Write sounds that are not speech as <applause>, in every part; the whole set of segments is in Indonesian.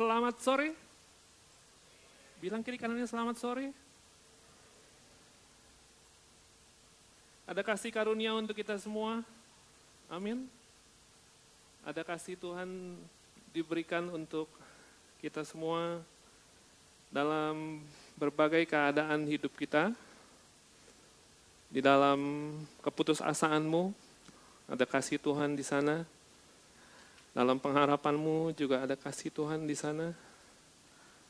Selamat sore. Bilang kiri kanannya selamat sore. Ada kasih karunia untuk kita semua. Amin. Ada kasih Tuhan diberikan untuk kita semua dalam berbagai keadaan hidup kita. Di dalam keputusasaanmu, ada kasih Tuhan di sana. Dalam pengharapanmu juga ada kasih Tuhan di sana.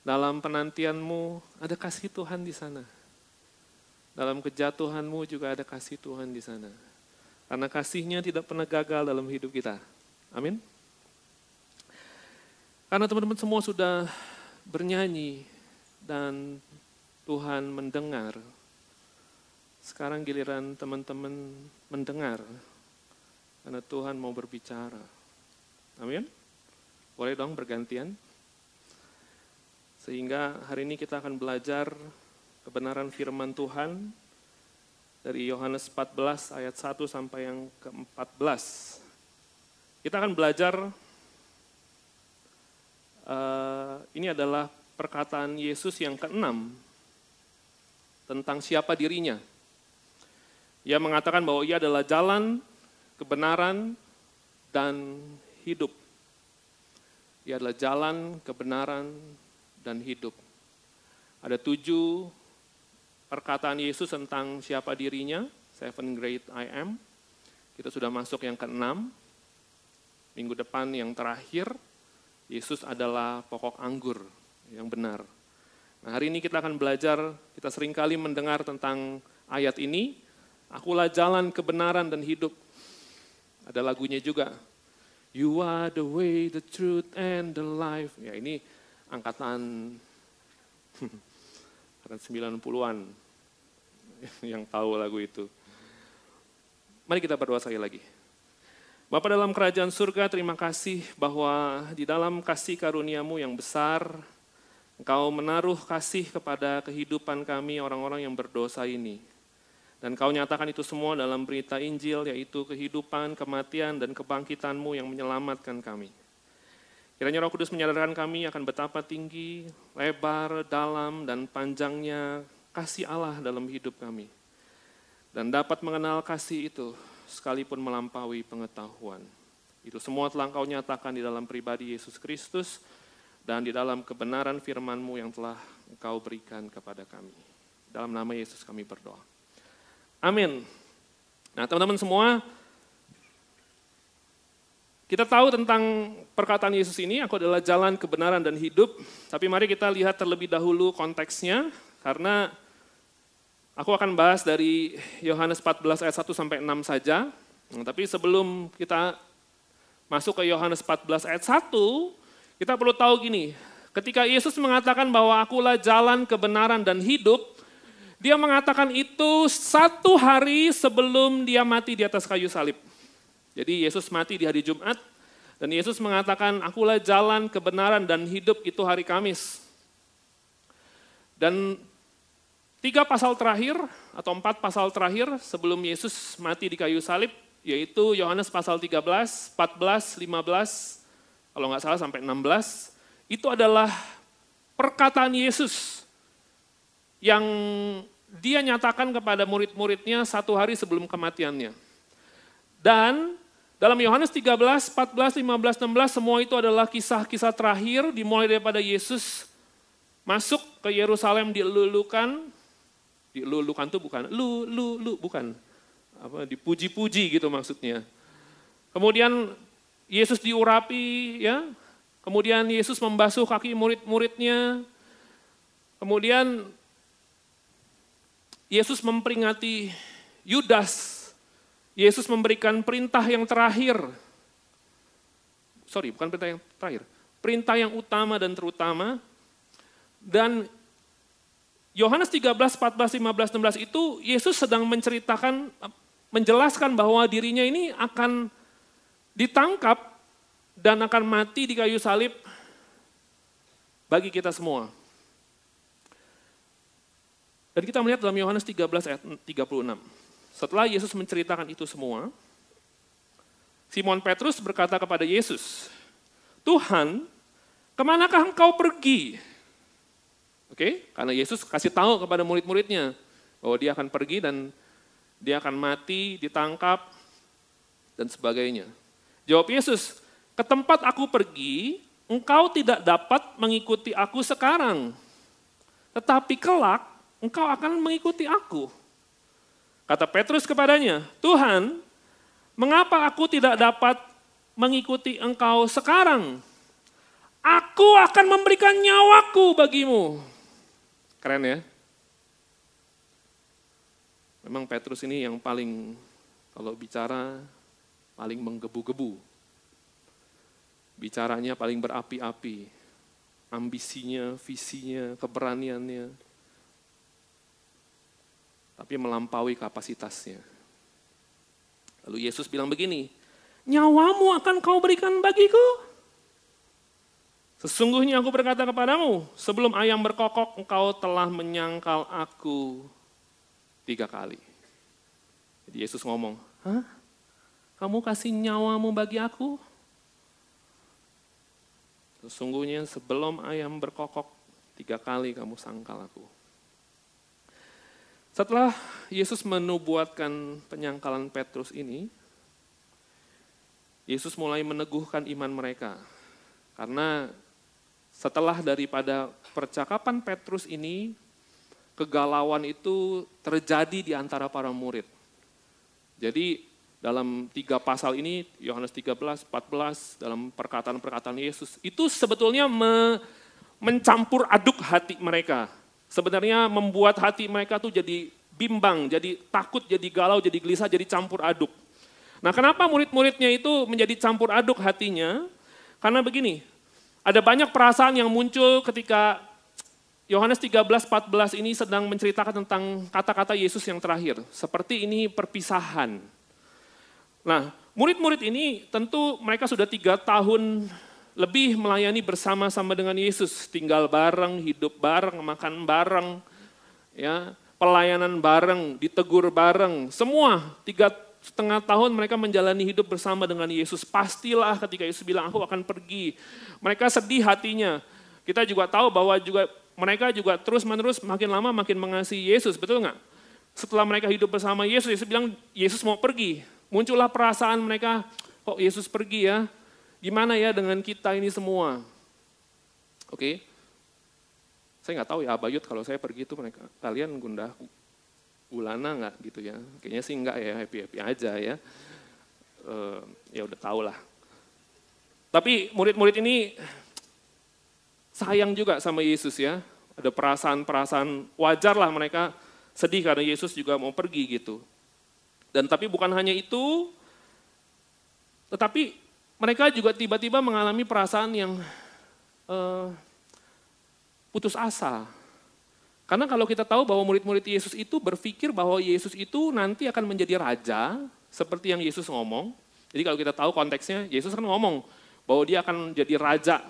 Dalam penantianmu ada kasih Tuhan di sana. Dalam kejatuhanmu juga ada kasih Tuhan di sana. Karena kasihnya tidak pernah gagal dalam hidup kita. Amin. Karena teman-teman semua sudah bernyanyi dan Tuhan mendengar. Sekarang giliran teman-teman mendengar. Karena Tuhan mau berbicara. Amin. Boleh dong bergantian? Sehingga hari ini kita akan belajar kebenaran firman Tuhan dari Yohanes 14 ayat 1 sampai yang ke-14. Kita akan belajar, uh, ini adalah perkataan Yesus yang keenam tentang siapa dirinya. Ia mengatakan bahwa ia adalah jalan, kebenaran, dan hidup. Ia adalah jalan, kebenaran, dan hidup. Ada tujuh perkataan Yesus tentang siapa dirinya, seven great I am. Kita sudah masuk yang keenam. Minggu depan yang terakhir, Yesus adalah pokok anggur yang benar. Nah, hari ini kita akan belajar, kita sering kali mendengar tentang ayat ini, akulah jalan kebenaran dan hidup. Ada lagunya juga, You are the way, the truth, and the life. Ya ini angkatan <laughs> angkatan 90-an <laughs> yang tahu lagu itu. Mari kita berdoa sekali lagi. Bapak dalam kerajaan surga, terima kasih bahwa di dalam kasih karuniamu yang besar, Engkau menaruh kasih kepada kehidupan kami orang-orang yang berdosa ini. Dan kau nyatakan itu semua dalam berita Injil, yaitu kehidupan, kematian, dan kebangkitanmu yang menyelamatkan kami. Kiranya roh kudus menyadarkan kami akan betapa tinggi, lebar, dalam, dan panjangnya kasih Allah dalam hidup kami. Dan dapat mengenal kasih itu sekalipun melampaui pengetahuan. Itu semua telah engkau nyatakan di dalam pribadi Yesus Kristus dan di dalam kebenaran firman-Mu yang telah engkau berikan kepada kami. Dalam nama Yesus kami berdoa. Amin. Nah teman-teman semua, kita tahu tentang perkataan Yesus ini, aku adalah jalan kebenaran dan hidup. Tapi mari kita lihat terlebih dahulu konteksnya, karena aku akan bahas dari Yohanes 14 ayat 1 sampai 6 saja. Nah, tapi sebelum kita masuk ke Yohanes 14 ayat 1, kita perlu tahu gini, ketika Yesus mengatakan bahwa akulah jalan kebenaran dan hidup, dia mengatakan itu satu hari sebelum dia mati di atas kayu salib. Jadi Yesus mati di hari Jumat, dan Yesus mengatakan, akulah jalan, kebenaran, dan hidup itu hari Kamis. Dan tiga pasal terakhir, atau empat pasal terakhir sebelum Yesus mati di kayu salib, yaitu Yohanes pasal 13, 14, 15, kalau nggak salah sampai 16, itu adalah perkataan Yesus yang dia nyatakan kepada murid-muridnya satu hari sebelum kematiannya. Dan dalam Yohanes 13, 14, 15, 16 semua itu adalah kisah-kisah terakhir dimulai daripada Yesus masuk ke Yerusalem dilulukan, dilulukan itu bukan, lu, lu, lu, bukan. Apa, dipuji-puji gitu maksudnya. Kemudian Yesus diurapi, ya. Kemudian Yesus membasuh kaki murid-muridnya. Kemudian Yesus memperingati Yudas. Yesus memberikan perintah yang terakhir. Sorry, bukan perintah yang terakhir. Perintah yang utama dan terutama. Dan Yohanes 13, 14, 15, 16 itu Yesus sedang menceritakan, menjelaskan bahwa dirinya ini akan ditangkap dan akan mati di kayu salib bagi kita semua. Dan kita melihat dalam Yohanes 13 ayat 36. Setelah Yesus menceritakan itu semua, Simon Petrus berkata kepada Yesus, Tuhan, ke manakah engkau pergi? Oke, karena Yesus kasih tahu kepada murid-muridnya bahwa dia akan pergi dan dia akan mati, ditangkap, dan sebagainya. Jawab Yesus, ke tempat aku pergi, engkau tidak dapat mengikuti aku sekarang. Tetapi kelak, engkau akan mengikuti aku. Kata Petrus kepadanya, Tuhan, mengapa aku tidak dapat mengikuti engkau sekarang? Aku akan memberikan nyawaku bagimu. Keren ya? Memang Petrus ini yang paling, kalau bicara, paling menggebu-gebu. Bicaranya paling berapi-api. Ambisinya, visinya, keberaniannya. Tapi melampaui kapasitasnya. Lalu Yesus bilang begini, nyawamu akan kau berikan bagiku. Sesungguhnya aku berkata kepadamu, sebelum ayam berkokok engkau telah menyangkal aku tiga kali. Jadi Yesus ngomong, Hah? Kamu kasih nyawamu bagi aku? Sesungguhnya sebelum ayam berkokok, tiga kali kamu sangkal aku. Setelah Yesus menubuatkan penyangkalan Petrus ini, Yesus mulai meneguhkan iman mereka. Karena setelah daripada percakapan Petrus ini, kegalauan itu terjadi di antara para murid. Jadi dalam tiga pasal ini, Yohanes 13, 14, dalam perkataan-perkataan Yesus, itu sebetulnya me, mencampur aduk hati mereka. Sebenarnya membuat hati mereka tuh jadi bimbang, jadi takut, jadi galau, jadi gelisah, jadi campur aduk. Nah kenapa murid-muridnya itu menjadi campur aduk hatinya? Karena begini, ada banyak perasaan yang muncul ketika Yohanes 13, 14 ini sedang menceritakan tentang kata-kata Yesus yang terakhir. Seperti ini perpisahan. Nah, murid-murid ini tentu mereka sudah tiga tahun lebih melayani bersama-sama dengan Yesus. Tinggal bareng, hidup bareng, makan bareng, ya pelayanan bareng, ditegur bareng. Semua tiga setengah tahun mereka menjalani hidup bersama dengan Yesus. Pastilah ketika Yesus bilang, aku akan pergi. Mereka sedih hatinya. Kita juga tahu bahwa juga mereka juga terus menerus makin lama makin mengasihi Yesus, betul nggak? Setelah mereka hidup bersama Yesus, Yesus bilang Yesus mau pergi. Muncullah perasaan mereka, kok Yesus pergi ya? Gimana ya dengan kita ini semua? Oke, okay. saya nggak tahu ya Abayut kalau saya pergi itu mereka kalian gundah Ulana nggak gitu ya? Kayaknya sih enggak ya, happy-happy aja ya. Uh, ya udah tau lah. Tapi murid-murid ini sayang juga sama Yesus ya. Ada perasaan-perasaan wajar lah mereka sedih karena Yesus juga mau pergi gitu. Dan tapi bukan hanya itu, tetapi mereka juga tiba-tiba mengalami perasaan yang uh, putus asa, karena kalau kita tahu bahwa murid-murid Yesus itu berpikir bahwa Yesus itu nanti akan menjadi raja, seperti yang Yesus ngomong. Jadi kalau kita tahu konteksnya, Yesus kan ngomong bahwa dia akan jadi raja.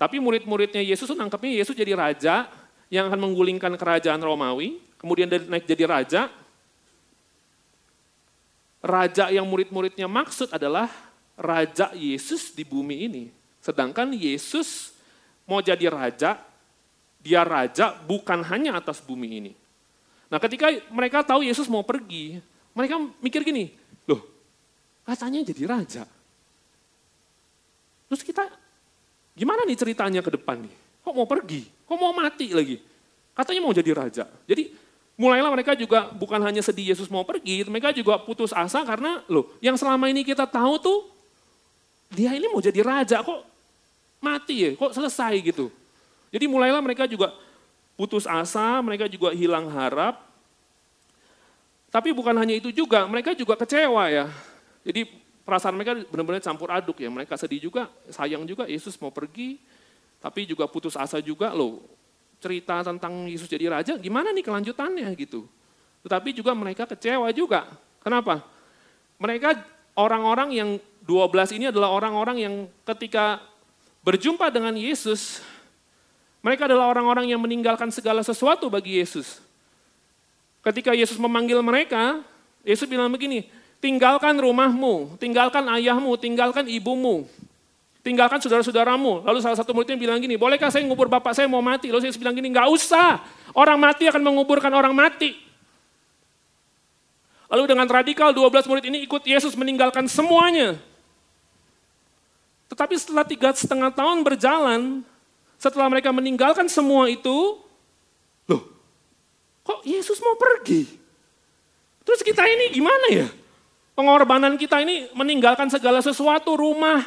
Tapi murid-muridnya Yesus nangkepnya Yesus jadi raja yang akan menggulingkan kerajaan Romawi, kemudian naik jadi raja. Raja yang murid-muridnya maksud adalah raja Yesus di bumi ini. Sedangkan Yesus mau jadi raja dia raja bukan hanya atas bumi ini. Nah ketika mereka tahu Yesus mau pergi, mereka mikir gini, loh katanya jadi raja. Terus kita gimana nih ceritanya ke depan nih? Kok mau pergi? Kok mau mati lagi? Katanya mau jadi raja. Jadi mulailah mereka juga bukan hanya sedih Yesus mau pergi, mereka juga putus asa karena loh yang selama ini kita tahu tuh dia ini mau jadi raja kok mati ya, kok selesai gitu. Jadi mulailah mereka juga putus asa, mereka juga hilang harap. Tapi bukan hanya itu juga, mereka juga kecewa ya. Jadi perasaan mereka benar-benar campur aduk ya. Mereka sedih juga, sayang juga Yesus mau pergi, tapi juga putus asa juga loh. Cerita tentang Yesus jadi raja, gimana nih kelanjutannya gitu. Tetapi juga mereka kecewa juga. Kenapa? Mereka orang-orang yang 12 ini adalah orang-orang yang ketika berjumpa dengan Yesus, mereka adalah orang-orang yang meninggalkan segala sesuatu bagi Yesus. Ketika Yesus memanggil mereka, Yesus bilang begini, tinggalkan rumahmu, tinggalkan ayahmu, tinggalkan ibumu, tinggalkan saudara-saudaramu. Lalu salah satu muridnya bilang gini, bolehkah saya ngubur bapak saya mau mati? Lalu saya bilang gini, nggak usah. Orang mati akan menguburkan orang mati. Lalu dengan radikal 12 murid ini ikut Yesus meninggalkan semuanya. Tetapi setelah tiga setengah tahun berjalan, setelah mereka meninggalkan semua itu, loh, kok Yesus mau pergi? Terus kita ini gimana ya? Pengorbanan kita ini meninggalkan segala sesuatu, rumah,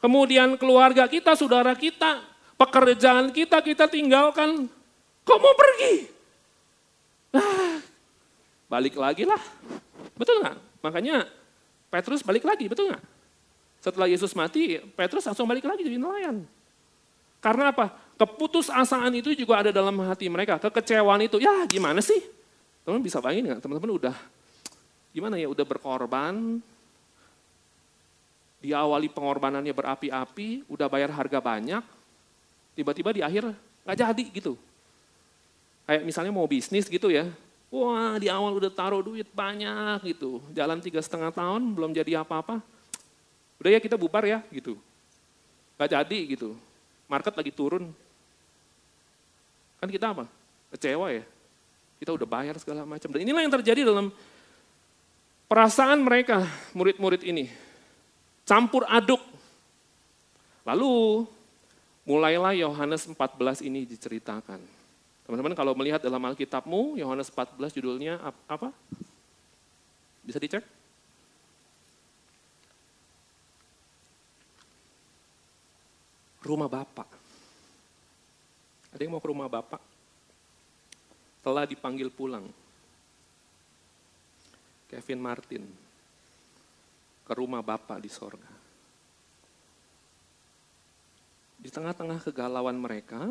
kemudian keluarga kita, saudara kita, pekerjaan kita, kita tinggalkan. Kok mau pergi? Ah, balik lagi lah. Betul nggak? Makanya Petrus balik lagi, betul nggak? Setelah Yesus mati, Petrus langsung balik lagi jadi nelayan. Karena apa? Keputusasaan itu juga ada dalam hati mereka. Kekecewaan itu, ya gimana sih? Teman bisa bayangin nggak? Teman-teman udah gimana ya? Udah berkorban, diawali pengorbanannya berapi-api, udah bayar harga banyak, tiba-tiba di akhir nggak jadi gitu. Kayak misalnya mau bisnis gitu ya, wah di awal udah taruh duit banyak gitu, jalan tiga setengah tahun belum jadi apa-apa, udah ya kita bubar ya gitu, nggak jadi gitu, market lagi turun, kan kita apa? Kecewa ya, kita udah bayar segala macam. Dan inilah yang terjadi dalam perasaan mereka, murid-murid ini campur aduk. Lalu mulailah Yohanes 14 ini diceritakan. Teman-teman kalau melihat dalam Alkitabmu, Yohanes 14 judulnya apa? Bisa dicek? Rumah Bapak. Ada yang mau ke rumah Bapak? Telah dipanggil pulang. Kevin Martin ke rumah Bapa di sorga. Di tengah-tengah kegalauan mereka,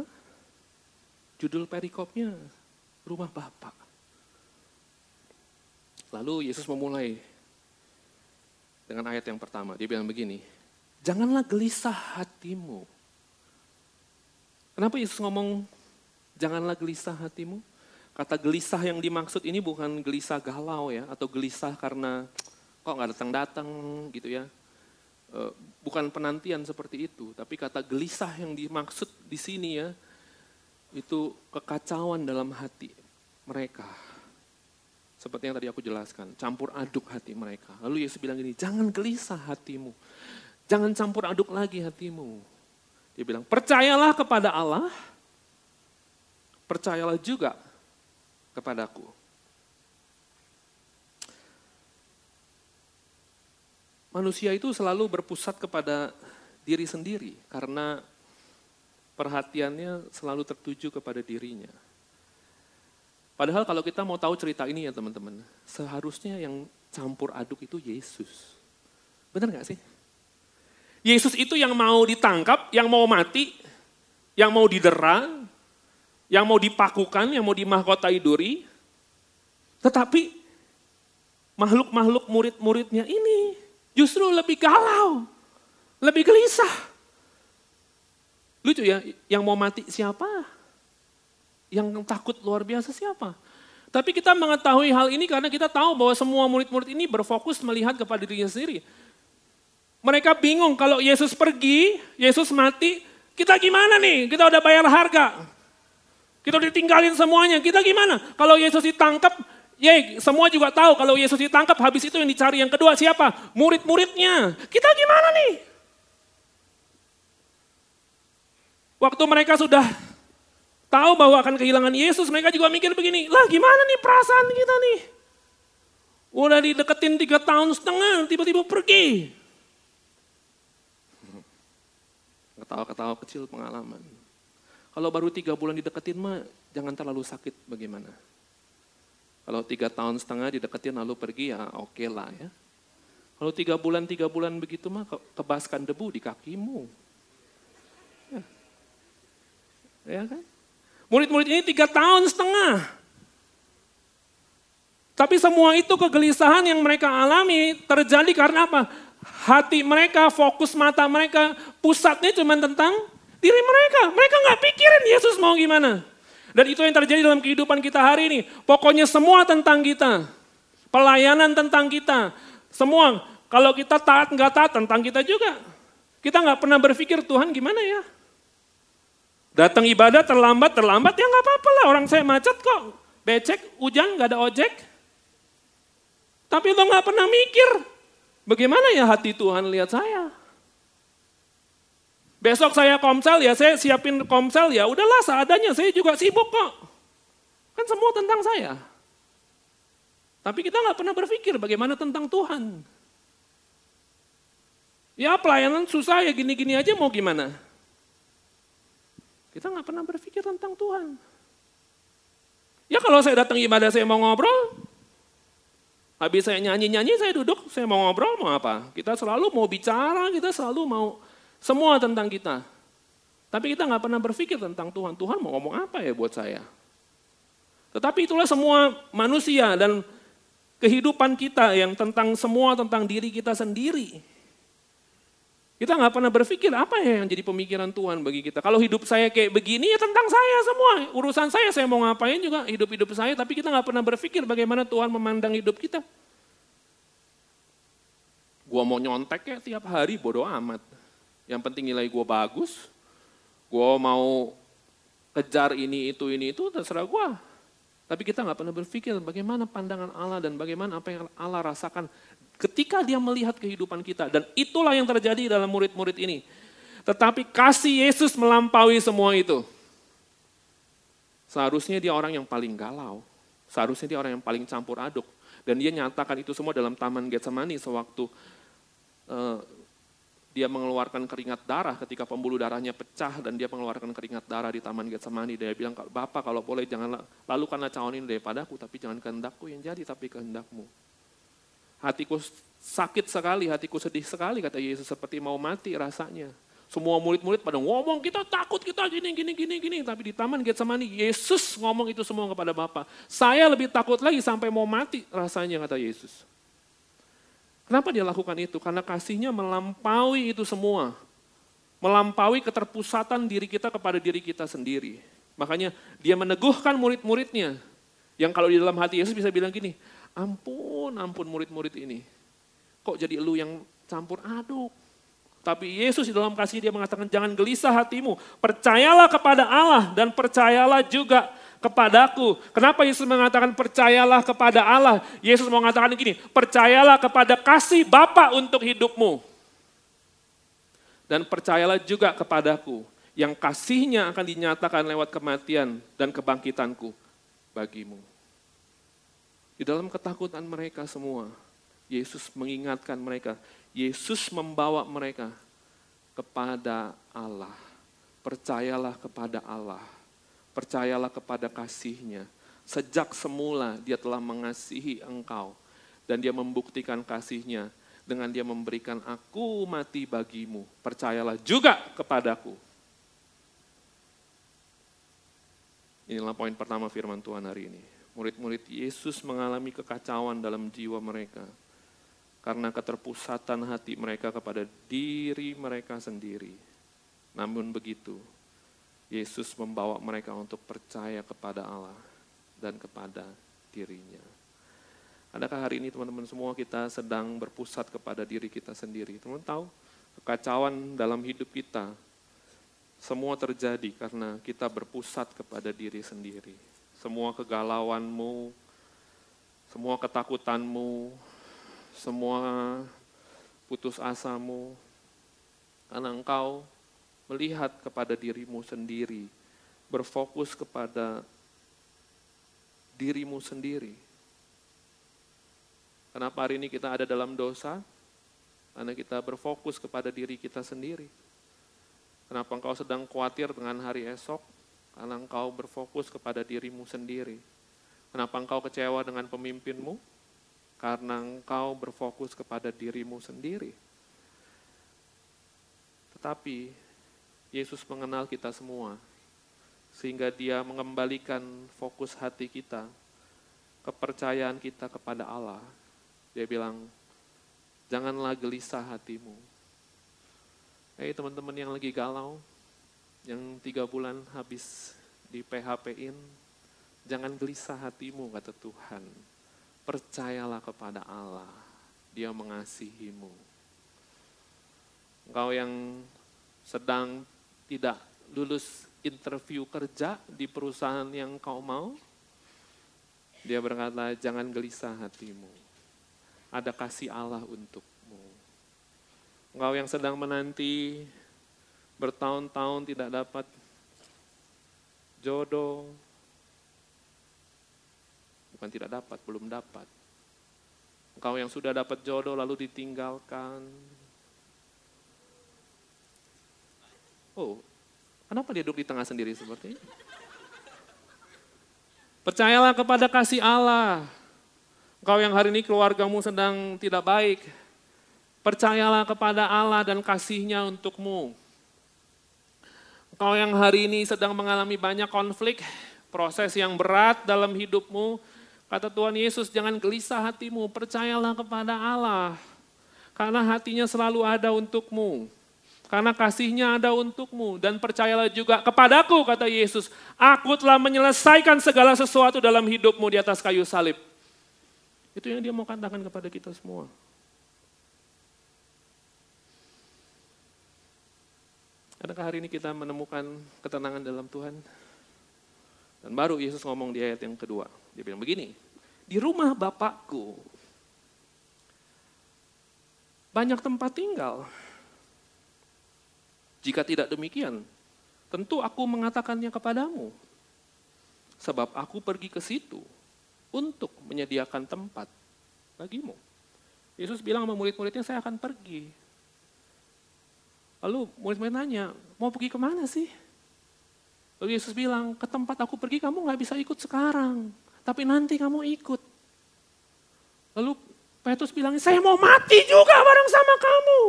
judul perikopnya rumah Bapa. Lalu Yesus memulai dengan ayat yang pertama. Dia bilang begini, janganlah gelisah hatimu. Kenapa Yesus ngomong janganlah gelisah hatimu? Kata gelisah yang dimaksud ini bukan gelisah galau ya, atau gelisah karena kok nggak datang-datang gitu ya. E, bukan penantian seperti itu, tapi kata gelisah yang dimaksud di sini ya, itu kekacauan dalam hati mereka. Seperti yang tadi aku jelaskan, campur aduk hati mereka. Lalu Yesus bilang gini, jangan gelisah hatimu. Jangan campur aduk lagi hatimu. Dia bilang, percayalah kepada Allah, percayalah juga kepadaku. manusia itu selalu berpusat kepada diri sendiri karena perhatiannya selalu tertuju kepada dirinya. Padahal kalau kita mau tahu cerita ini ya teman-teman, seharusnya yang campur aduk itu Yesus. Benar gak sih? Yesus itu yang mau ditangkap, yang mau mati, yang mau didera, yang mau dipakukan, yang mau dimahkotai duri. Tetapi makhluk-makhluk murid-muridnya ini justru lebih galau, lebih gelisah. Lucu ya, yang mau mati siapa? Yang takut luar biasa siapa? Tapi kita mengetahui hal ini karena kita tahu bahwa semua murid-murid ini berfokus melihat kepada dirinya sendiri. Mereka bingung kalau Yesus pergi, Yesus mati, kita gimana nih? Kita udah bayar harga. Kita udah tinggalin semuanya, kita gimana? Kalau Yesus ditangkap, Ya, semua juga tahu kalau Yesus ditangkap, habis itu yang dicari yang kedua siapa? Murid-muridnya. Kita gimana nih? Waktu mereka sudah tahu bahwa akan kehilangan Yesus, mereka juga mikir begini, lah gimana nih perasaan kita nih? Udah dideketin tiga tahun setengah, tiba-tiba pergi. Ketawa-ketawa kecil pengalaman. Kalau baru tiga bulan dideketin mah, jangan terlalu sakit bagaimana. Kalau tiga tahun setengah dideketin lalu pergi ya oke okay lah ya. Kalau tiga bulan, tiga bulan begitu mah kebaskan debu di kakimu. Ya, ya kan? Murid-murid ini tiga tahun setengah. Tapi semua itu kegelisahan yang mereka alami terjadi karena apa? Hati mereka, fokus mata mereka, pusatnya cuma tentang diri mereka. Mereka nggak pikirin Yesus mau gimana. Dan itu yang terjadi dalam kehidupan kita hari ini. Pokoknya semua tentang kita. Pelayanan tentang kita. Semua. Kalau kita taat nggak taat tentang kita juga. Kita nggak pernah berpikir Tuhan gimana ya? Datang ibadah terlambat, terlambat ya nggak apa-apa lah. Orang saya macet kok. Becek, hujan, nggak ada ojek. Tapi lo nggak pernah mikir, bagaimana ya hati Tuhan lihat saya? Besok saya komsel ya saya siapin komsel ya udahlah seadanya saya juga sibuk kok. Kan semua tentang saya. Tapi kita nggak pernah berpikir bagaimana tentang Tuhan. Ya pelayanan susah ya gini-gini aja mau gimana? Kita nggak pernah berpikir tentang Tuhan. Ya kalau saya datang ibadah saya mau ngobrol, habis saya nyanyi-nyanyi saya duduk, saya mau ngobrol mau apa? Kita selalu mau bicara, kita selalu mau semua tentang kita. Tapi kita nggak pernah berpikir tentang Tuhan. Tuhan mau ngomong apa ya buat saya? Tetapi itulah semua manusia dan kehidupan kita yang tentang semua tentang diri kita sendiri. Kita nggak pernah berpikir apa ya yang jadi pemikiran Tuhan bagi kita. Kalau hidup saya kayak begini ya tentang saya semua. Urusan saya saya mau ngapain juga hidup-hidup saya. Tapi kita nggak pernah berpikir bagaimana Tuhan memandang hidup kita. Gua mau nyontek ya tiap hari bodoh amat. Yang penting nilai gue bagus, gue mau kejar ini, itu, ini, itu, terserah gue. Tapi kita nggak pernah berpikir bagaimana pandangan Allah dan bagaimana apa yang Allah rasakan ketika dia melihat kehidupan kita. Dan itulah yang terjadi dalam murid-murid ini. Tetapi kasih Yesus melampaui semua itu. Seharusnya dia orang yang paling galau. Seharusnya dia orang yang paling campur aduk. Dan dia nyatakan itu semua dalam Taman Getsemani sewaktu uh, dia mengeluarkan keringat darah ketika pembuluh darahnya pecah dan dia mengeluarkan keringat darah di Taman Getsemani. Dia bilang, Bapak kalau boleh jangan lakukanlah cawan ini daripadaku, tapi jangan kehendakku yang jadi, tapi kehendakmu. Hatiku sakit sekali, hatiku sedih sekali, kata Yesus, seperti mau mati rasanya. Semua murid-murid pada ngomong, kita takut, kita gini, gini, gini, gini. Tapi di Taman Getsemani, Yesus ngomong itu semua kepada Bapak. Saya lebih takut lagi sampai mau mati rasanya, kata Yesus. Kenapa dia lakukan itu? Karena kasihnya melampaui itu semua. Melampaui keterpusatan diri kita kepada diri kita sendiri. Makanya dia meneguhkan murid-muridnya. Yang kalau di dalam hati Yesus bisa bilang gini, ampun, ampun murid-murid ini. Kok jadi lu yang campur aduk? Tapi Yesus di dalam kasih dia mengatakan jangan gelisah hatimu. Percayalah kepada Allah dan percayalah juga kepadaku. Kenapa Yesus mengatakan percayalah kepada Allah? Yesus mau mengatakan gini, percayalah kepada kasih Bapa untuk hidupmu. Dan percayalah juga kepadaku, yang kasihnya akan dinyatakan lewat kematian dan kebangkitanku bagimu. Di dalam ketakutan mereka semua, Yesus mengingatkan mereka, Yesus membawa mereka kepada Allah. Percayalah kepada Allah Percayalah kepada kasihnya. Sejak semula dia telah mengasihi engkau. Dan dia membuktikan kasihnya dengan dia memberikan aku mati bagimu. Percayalah juga kepadaku. Inilah poin pertama firman Tuhan hari ini. Murid-murid Yesus mengalami kekacauan dalam jiwa mereka. Karena keterpusatan hati mereka kepada diri mereka sendiri. Namun begitu, Yesus membawa mereka untuk percaya kepada Allah dan kepada dirinya. Adakah hari ini teman-teman semua kita sedang berpusat kepada diri kita sendiri? Teman-teman tahu kekacauan dalam hidup kita semua terjadi karena kita berpusat kepada diri sendiri. Semua kegalauanmu, semua ketakutanmu, semua putus asamu, karena engkau melihat kepada dirimu sendiri, berfokus kepada dirimu sendiri. Kenapa hari ini kita ada dalam dosa? Karena kita berfokus kepada diri kita sendiri. Kenapa engkau sedang khawatir dengan hari esok? Karena engkau berfokus kepada dirimu sendiri. Kenapa engkau kecewa dengan pemimpinmu? Karena engkau berfokus kepada dirimu sendiri. Tetapi Yesus mengenal kita semua, sehingga dia mengembalikan fokus hati kita, kepercayaan kita kepada Allah. Dia bilang, janganlah gelisah hatimu. Hei teman-teman yang lagi galau, yang tiga bulan habis di PHP-in, jangan gelisah hatimu, kata Tuhan. Percayalah kepada Allah, dia mengasihimu. Engkau yang sedang tidak lulus interview kerja di perusahaan yang kau mau, dia berkata, jangan gelisah hatimu. Ada kasih Allah untukmu. Engkau yang sedang menanti bertahun-tahun tidak dapat jodoh, bukan tidak dapat, belum dapat. Engkau yang sudah dapat jodoh lalu ditinggalkan, Oh, kenapa dia duduk di tengah sendiri seperti ini? Percayalah kepada kasih Allah. Kau yang hari ini keluargamu sedang tidak baik, percayalah kepada Allah dan kasihnya untukmu. Kau yang hari ini sedang mengalami banyak konflik, proses yang berat dalam hidupmu, kata Tuhan Yesus jangan gelisah hatimu, percayalah kepada Allah. Karena hatinya selalu ada untukmu. Karena kasihnya ada untukmu dan percayalah juga kepadaku kata Yesus. Aku telah menyelesaikan segala sesuatu dalam hidupmu di atas kayu salib. Itu yang dia mau katakan kepada kita semua. Adakah hari ini kita menemukan ketenangan dalam Tuhan? Dan baru Yesus ngomong di ayat yang kedua. Dia bilang begini, di rumah Bapakku banyak tempat tinggal. Jika tidak demikian, tentu aku mengatakannya kepadamu. Sebab aku pergi ke situ untuk menyediakan tempat bagimu. Yesus bilang sama murid-muridnya, saya akan pergi. Lalu murid-murid nanya, mau pergi ke mana sih? Lalu Yesus bilang, ke tempat aku pergi kamu nggak bisa ikut sekarang, tapi nanti kamu ikut. Lalu Petrus bilang, saya mau mati juga bareng sama kamu.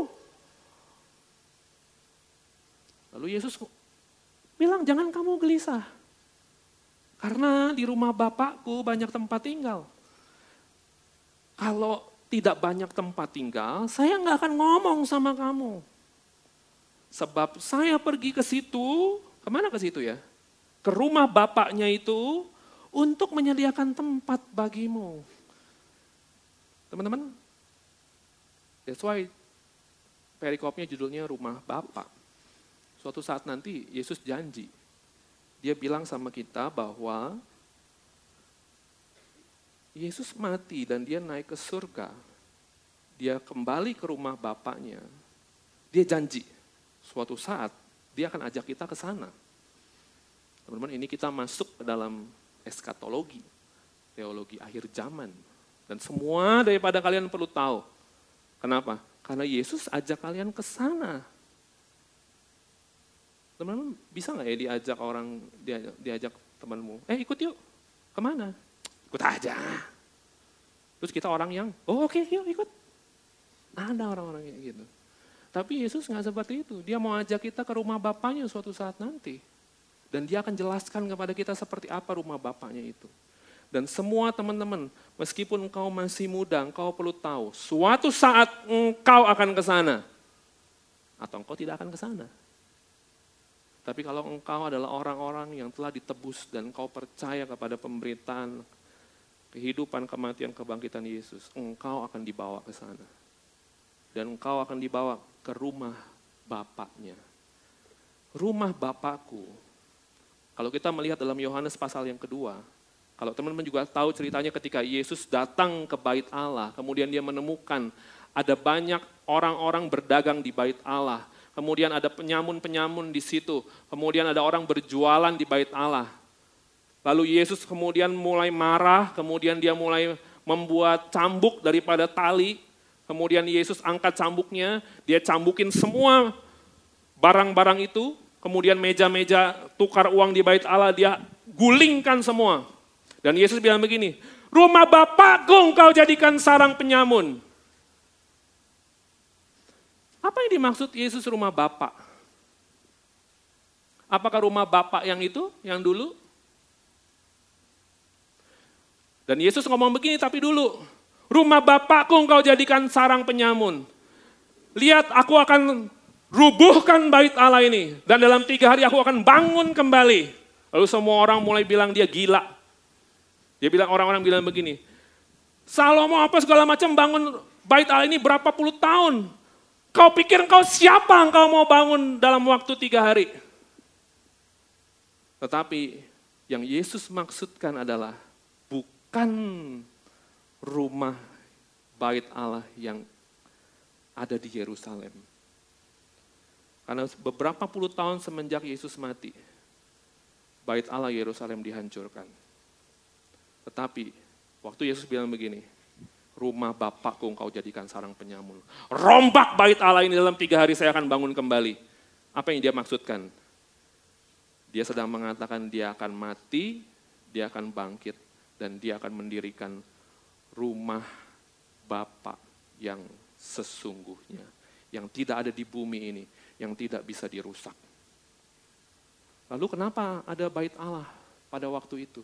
Lalu Yesus bilang, jangan kamu gelisah. Karena di rumah Bapakku banyak tempat tinggal. Kalau tidak banyak tempat tinggal, saya nggak akan ngomong sama kamu. Sebab saya pergi ke situ, ke mana ke situ ya? Ke rumah bapaknya itu untuk menyediakan tempat bagimu. Teman-teman, that's why perikopnya judulnya rumah bapak. Suatu saat nanti Yesus janji. Dia bilang sama kita bahwa Yesus mati dan dia naik ke surga. Dia kembali ke rumah Bapaknya. Dia janji suatu saat dia akan ajak kita ke sana. Teman-teman ini kita masuk ke dalam eskatologi, teologi akhir zaman. Dan semua daripada kalian perlu tahu. Kenapa? Karena Yesus ajak kalian ke sana. Teman-teman bisa nggak ya diajak orang, diajak, diajak temanmu, eh ikut yuk, ke mana? Ikut aja. Terus kita orang yang, oh oke okay, yuk ikut. Ada orang-orang kayak gitu. Tapi Yesus nggak seperti itu. Dia mau ajak kita ke rumah Bapaknya suatu saat nanti. Dan dia akan jelaskan kepada kita seperti apa rumah Bapaknya itu. Dan semua teman-teman, meskipun engkau masih muda, engkau perlu tahu, suatu saat engkau akan ke sana. Atau engkau tidak akan ke sana. Tapi kalau engkau adalah orang-orang yang telah ditebus dan engkau percaya kepada pemberitaan kehidupan, kematian, kebangkitan Yesus, engkau akan dibawa ke sana. Dan engkau akan dibawa ke rumah Bapaknya. Rumah Bapakku. Kalau kita melihat dalam Yohanes pasal yang kedua, kalau teman-teman juga tahu ceritanya ketika Yesus datang ke bait Allah, kemudian dia menemukan ada banyak orang-orang berdagang di bait Allah kemudian ada penyamun-penyamun di situ, kemudian ada orang berjualan di bait Allah. Lalu Yesus kemudian mulai marah, kemudian dia mulai membuat cambuk daripada tali, kemudian Yesus angkat cambuknya, dia cambukin semua barang-barang itu, kemudian meja-meja tukar uang di bait Allah dia gulingkan semua. Dan Yesus bilang begini, rumah Bapakku kau jadikan sarang penyamun. Apa yang dimaksud Yesus rumah Bapak? Apakah rumah Bapak yang itu, yang dulu? Dan Yesus ngomong begini, tapi dulu, rumah Bapakku engkau jadikan sarang penyamun. Lihat aku akan rubuhkan bait Allah ini. Dan dalam tiga hari aku akan bangun kembali. Lalu semua orang mulai bilang dia gila. Dia bilang orang-orang bilang begini, Salomo apa segala macam bangun bait Allah ini berapa puluh tahun. Kau pikir engkau siapa engkau mau bangun dalam waktu tiga hari? Tetapi yang Yesus maksudkan adalah bukan rumah bait Allah yang ada di Yerusalem. Karena beberapa puluh tahun semenjak Yesus mati, bait Allah Yerusalem dihancurkan. Tetapi waktu Yesus bilang begini, rumah Bapakku engkau jadikan sarang penyamun. Rombak bait Allah ini dalam tiga hari saya akan bangun kembali. Apa yang dia maksudkan? Dia sedang mengatakan dia akan mati, dia akan bangkit, dan dia akan mendirikan rumah Bapak yang sesungguhnya, yang tidak ada di bumi ini, yang tidak bisa dirusak. Lalu kenapa ada bait Allah pada waktu itu?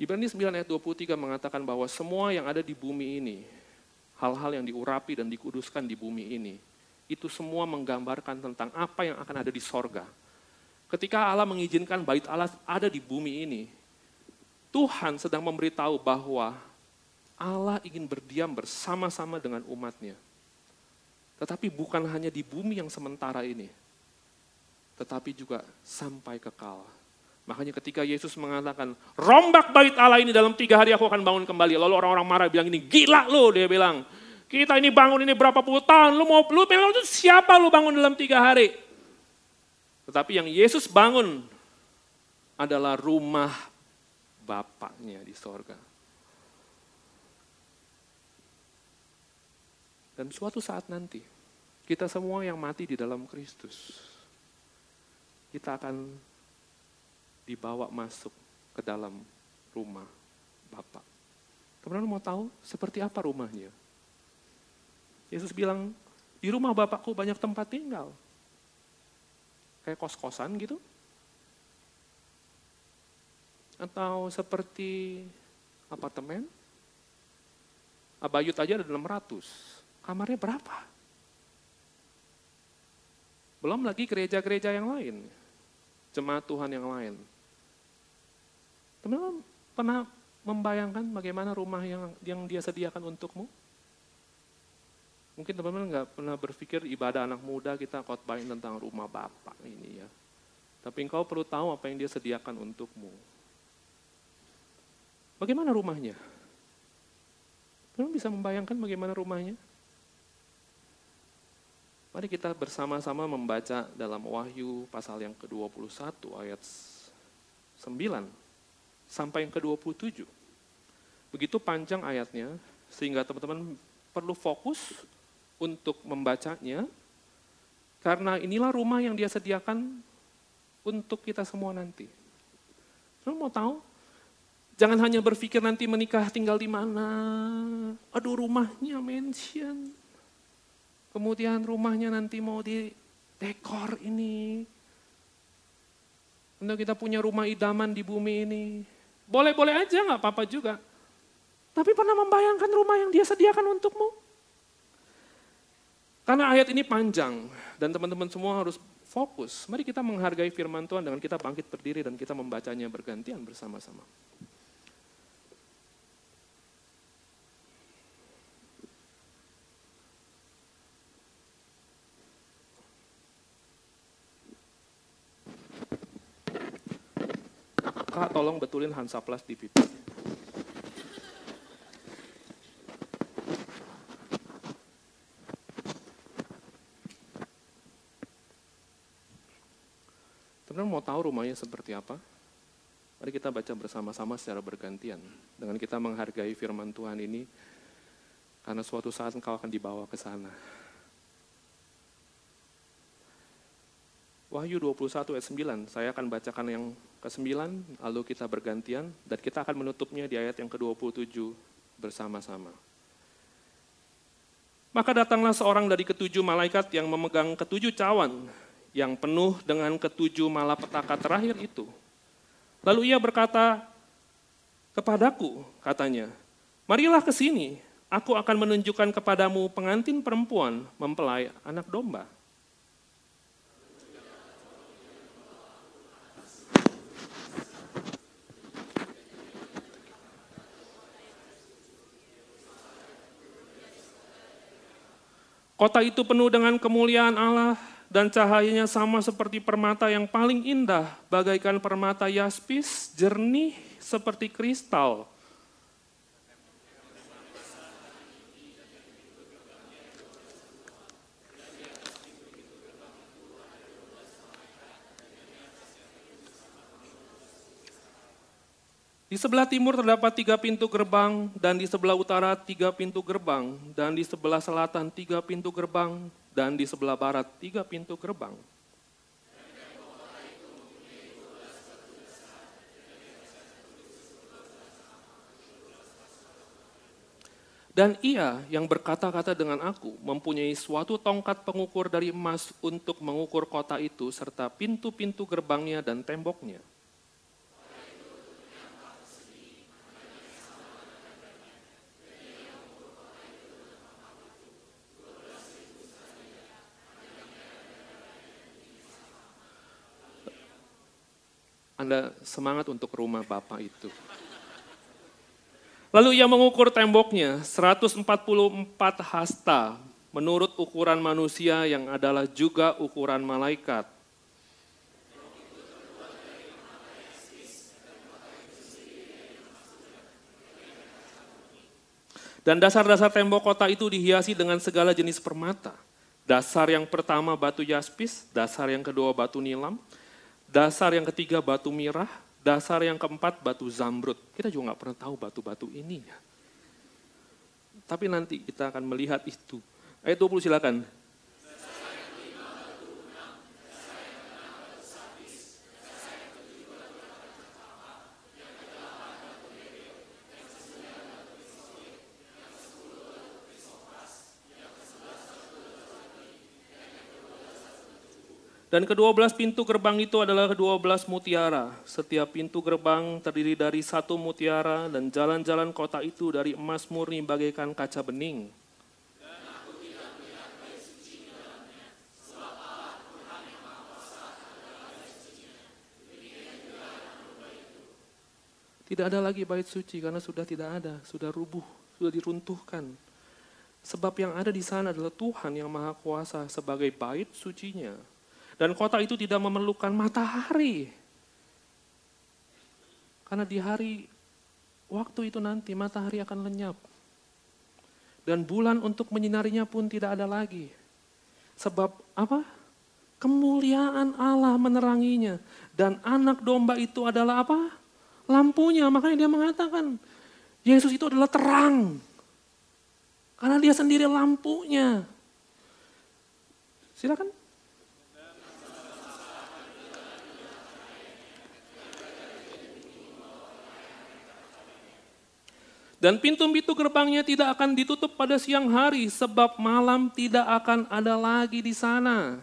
Ibrani 9 ayat 23 mengatakan bahwa semua yang ada di bumi ini, hal-hal yang diurapi dan dikuduskan di bumi ini, itu semua menggambarkan tentang apa yang akan ada di sorga. Ketika Allah mengizinkan bait Allah ada di bumi ini, Tuhan sedang memberitahu bahwa Allah ingin berdiam bersama-sama dengan umatnya. Tetapi bukan hanya di bumi yang sementara ini, tetapi juga sampai kekal. Makanya ketika Yesus mengatakan, rombak bait Allah ini dalam tiga hari aku akan bangun kembali. Lalu orang-orang marah bilang ini, gila lo dia bilang. Kita ini bangun ini berapa puluh tahun, lu mau lu bilang itu siapa lu bangun dalam tiga hari? Tetapi yang Yesus bangun adalah rumah Bapaknya di sorga. Dan suatu saat nanti, kita semua yang mati di dalam Kristus, kita akan dibawa masuk ke dalam rumah Bapak. Teman-teman mau tahu seperti apa rumahnya? Yesus bilang, di rumah Bapakku banyak tempat tinggal. Kayak kos-kosan gitu. Atau seperti apartemen. Abayut aja ada 600. Kamarnya berapa? Belum lagi gereja-gereja yang lain. Jemaat Tuhan yang lain. Teman-teman pernah membayangkan bagaimana rumah yang yang dia sediakan untukmu? Mungkin teman-teman nggak pernah berpikir ibadah anak muda kita khotbahin tentang rumah Bapak ini ya. Tapi engkau perlu tahu apa yang dia sediakan untukmu. Bagaimana rumahnya? Teman bisa membayangkan bagaimana rumahnya? Mari kita bersama-sama membaca dalam Wahyu pasal yang ke-21 ayat 9 sampai yang ke-27. Begitu panjang ayatnya sehingga teman-teman perlu fokus untuk membacanya, karena inilah rumah yang dia sediakan untuk kita semua nanti. Lo mau tahu? Jangan hanya berpikir nanti menikah tinggal di mana. Aduh rumahnya mention. Kemudian rumahnya nanti mau di dekor ini. Untuk kita punya rumah idaman di bumi ini. Boleh-boleh aja nggak apa-apa juga. Tapi pernah membayangkan rumah yang dia sediakan untukmu? Karena ayat ini panjang dan teman-teman semua harus fokus. Mari kita menghargai firman Tuhan dengan kita bangkit berdiri dan kita membacanya bergantian bersama-sama. Tolong betulin Hansaplas di pipi. Teman-teman mau tahu rumahnya seperti apa? Mari kita baca bersama-sama secara bergantian. Dengan kita menghargai firman Tuhan ini, karena suatu saat engkau akan dibawa ke sana. Wahyu 21 ayat 9, saya akan bacakan yang ke-9, lalu kita bergantian, dan kita akan menutupnya di ayat yang ke-27 bersama-sama. Maka datanglah seorang dari ketujuh malaikat yang memegang ketujuh cawan yang penuh dengan ketujuh malapetaka terakhir itu. Lalu ia berkata kepadaku, katanya, marilah ke sini, aku akan menunjukkan kepadamu pengantin perempuan mempelai anak domba. Kota itu penuh dengan kemuliaan Allah dan cahayanya sama seperti permata yang paling indah, bagaikan permata yaspis, jernih seperti kristal. Di sebelah timur terdapat tiga pintu gerbang, dan di sebelah utara tiga pintu gerbang, dan di sebelah selatan tiga pintu gerbang, dan di sebelah barat tiga pintu gerbang. Dan ia yang berkata-kata dengan aku mempunyai suatu tongkat pengukur dari emas untuk mengukur kota itu serta pintu-pintu gerbangnya dan temboknya. Anda semangat untuk rumah Bapak itu. Lalu ia mengukur temboknya 144 hasta menurut ukuran manusia yang adalah juga ukuran malaikat. Dan dasar-dasar tembok kota itu dihiasi dengan segala jenis permata. Dasar yang pertama batu jaspis, dasar yang kedua batu nilam, Dasar yang ketiga batu mirah, dasar yang keempat batu zamrud. Kita juga nggak pernah tahu batu-batu ini. Tapi nanti kita akan melihat itu. Ayat 20 silakan. Dan kedua belas pintu gerbang itu adalah kedua belas mutiara. Setiap pintu gerbang terdiri dari satu mutiara dan jalan-jalan kota itu dari emas murni bagaikan kaca bening. Tidak ada lagi bait suci karena sudah tidak ada, sudah rubuh, sudah diruntuhkan. Sebab yang ada di sana adalah Tuhan yang Maha Kuasa sebagai bait sucinya. Dan kota itu tidak memerlukan matahari. Karena di hari waktu itu nanti matahari akan lenyap. Dan bulan untuk menyinarinya pun tidak ada lagi. Sebab apa? Kemuliaan Allah meneranginya. Dan anak domba itu adalah apa? Lampunya. Makanya dia mengatakan, Yesus itu adalah terang. Karena dia sendiri lampunya. Silakan. Dan pintu-pintu gerbangnya tidak akan ditutup pada siang hari, sebab malam tidak akan ada lagi di sana.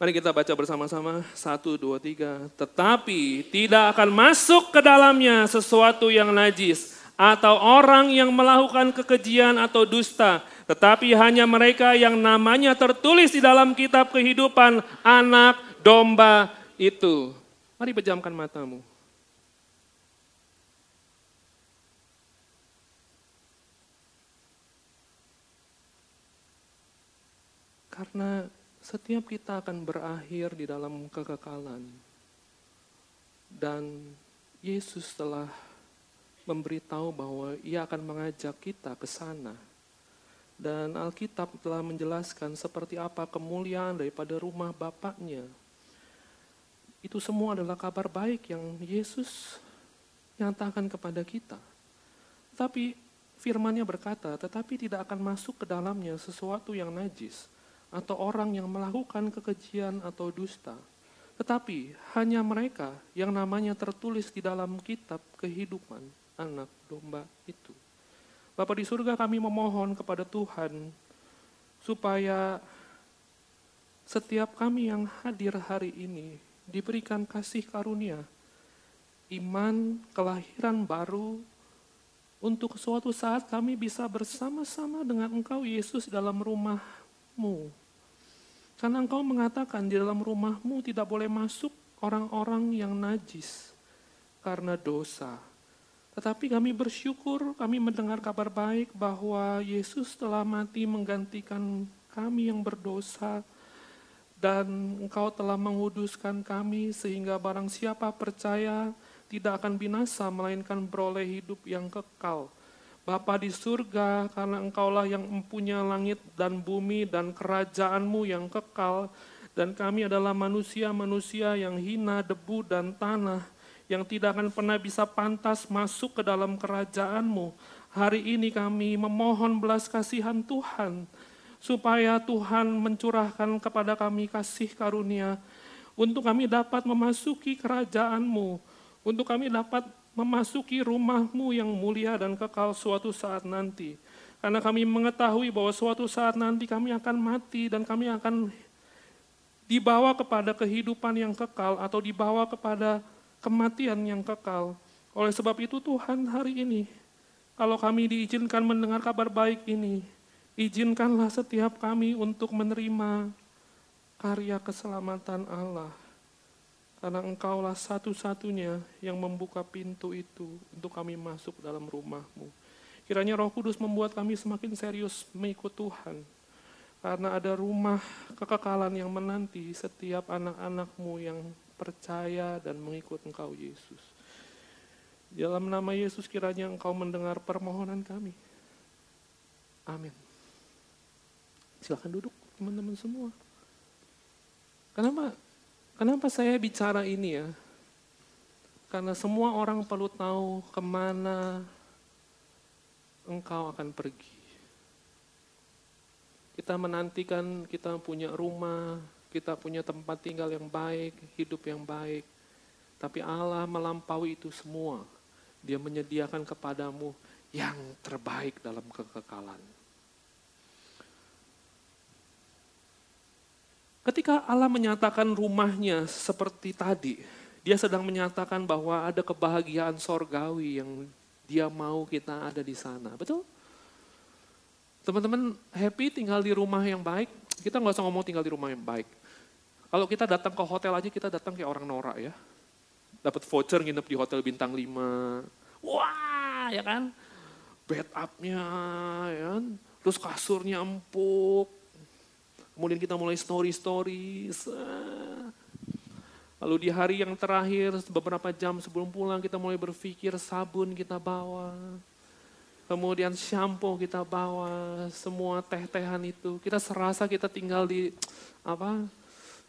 Mari kita baca bersama-sama, satu, dua, tiga. Tetapi tidak akan masuk ke dalamnya sesuatu yang najis, atau orang yang melakukan kekejian atau dusta, tetapi hanya mereka yang namanya tertulis di dalam kitab kehidupan anak domba itu. Mari pejamkan matamu. Karena setiap kita akan berakhir di dalam kekekalan. Dan Yesus telah memberitahu bahwa ia akan mengajak kita ke sana. Dan Alkitab telah menjelaskan seperti apa kemuliaan daripada rumah Bapaknya. Itu semua adalah kabar baik yang Yesus nyatakan kepada kita. Tapi firmannya berkata, tetapi tidak akan masuk ke dalamnya sesuatu yang najis atau orang yang melakukan kekejian atau dusta, tetapi hanya mereka yang namanya tertulis di dalam kitab kehidupan anak domba itu. Bapak di surga kami memohon kepada Tuhan supaya setiap kami yang hadir hari ini diberikan kasih karunia, iman, kelahiran baru, untuk suatu saat kami bisa bersama-sama dengan Engkau Yesus dalam rumahmu karena engkau mengatakan di dalam rumahmu tidak boleh masuk orang-orang yang najis karena dosa. Tetapi kami bersyukur, kami mendengar kabar baik bahwa Yesus telah mati menggantikan kami yang berdosa dan engkau telah menguduskan kami sehingga barang siapa percaya tidak akan binasa melainkan beroleh hidup yang kekal. Bapa di surga, karena engkaulah yang mempunyai langit dan bumi dan kerajaanmu yang kekal, dan kami adalah manusia-manusia yang hina debu dan tanah, yang tidak akan pernah bisa pantas masuk ke dalam kerajaanmu. Hari ini kami memohon belas kasihan Tuhan, supaya Tuhan mencurahkan kepada kami kasih karunia, untuk kami dapat memasuki kerajaanmu, untuk kami dapat memasuki rumahmu yang mulia dan kekal suatu saat nanti. Karena kami mengetahui bahwa suatu saat nanti kami akan mati dan kami akan dibawa kepada kehidupan yang kekal atau dibawa kepada kematian yang kekal. Oleh sebab itu Tuhan hari ini, kalau kami diizinkan mendengar kabar baik ini, izinkanlah setiap kami untuk menerima karya keselamatan Allah. Karena engkaulah satu-satunya yang membuka pintu itu untuk kami masuk dalam rumahmu. Kiranya roh kudus membuat kami semakin serius mengikut Tuhan. Karena ada rumah kekekalan yang menanti setiap anak-anakmu yang percaya dan mengikut Engkau Yesus. Dalam nama Yesus kiranya Engkau mendengar permohonan kami. Amin. Silahkan duduk teman-teman semua. Kenapa? Kenapa saya bicara ini ya? Karena semua orang perlu tahu ke mana engkau akan pergi. Kita menantikan kita punya rumah, kita punya tempat tinggal yang baik, hidup yang baik. Tapi Allah melampaui itu semua. Dia menyediakan kepadamu yang terbaik dalam kekekalan. Ketika Allah menyatakan rumahnya seperti tadi, dia sedang menyatakan bahwa ada kebahagiaan sorgawi yang dia mau kita ada di sana. Betul? Teman-teman happy tinggal di rumah yang baik? Kita nggak usah ngomong tinggal di rumah yang baik. Kalau kita datang ke hotel aja kita datang kayak orang norak ya. Dapat voucher nginep di hotel bintang 5. Wah, ya kan? Bed up-nya, ya kan? Terus kasurnya empuk. Kemudian kita mulai story-story. Lalu di hari yang terakhir, beberapa jam sebelum pulang, kita mulai berpikir sabun kita bawa. Kemudian shampoo kita bawa, semua teh-tehan itu. Kita serasa kita tinggal di apa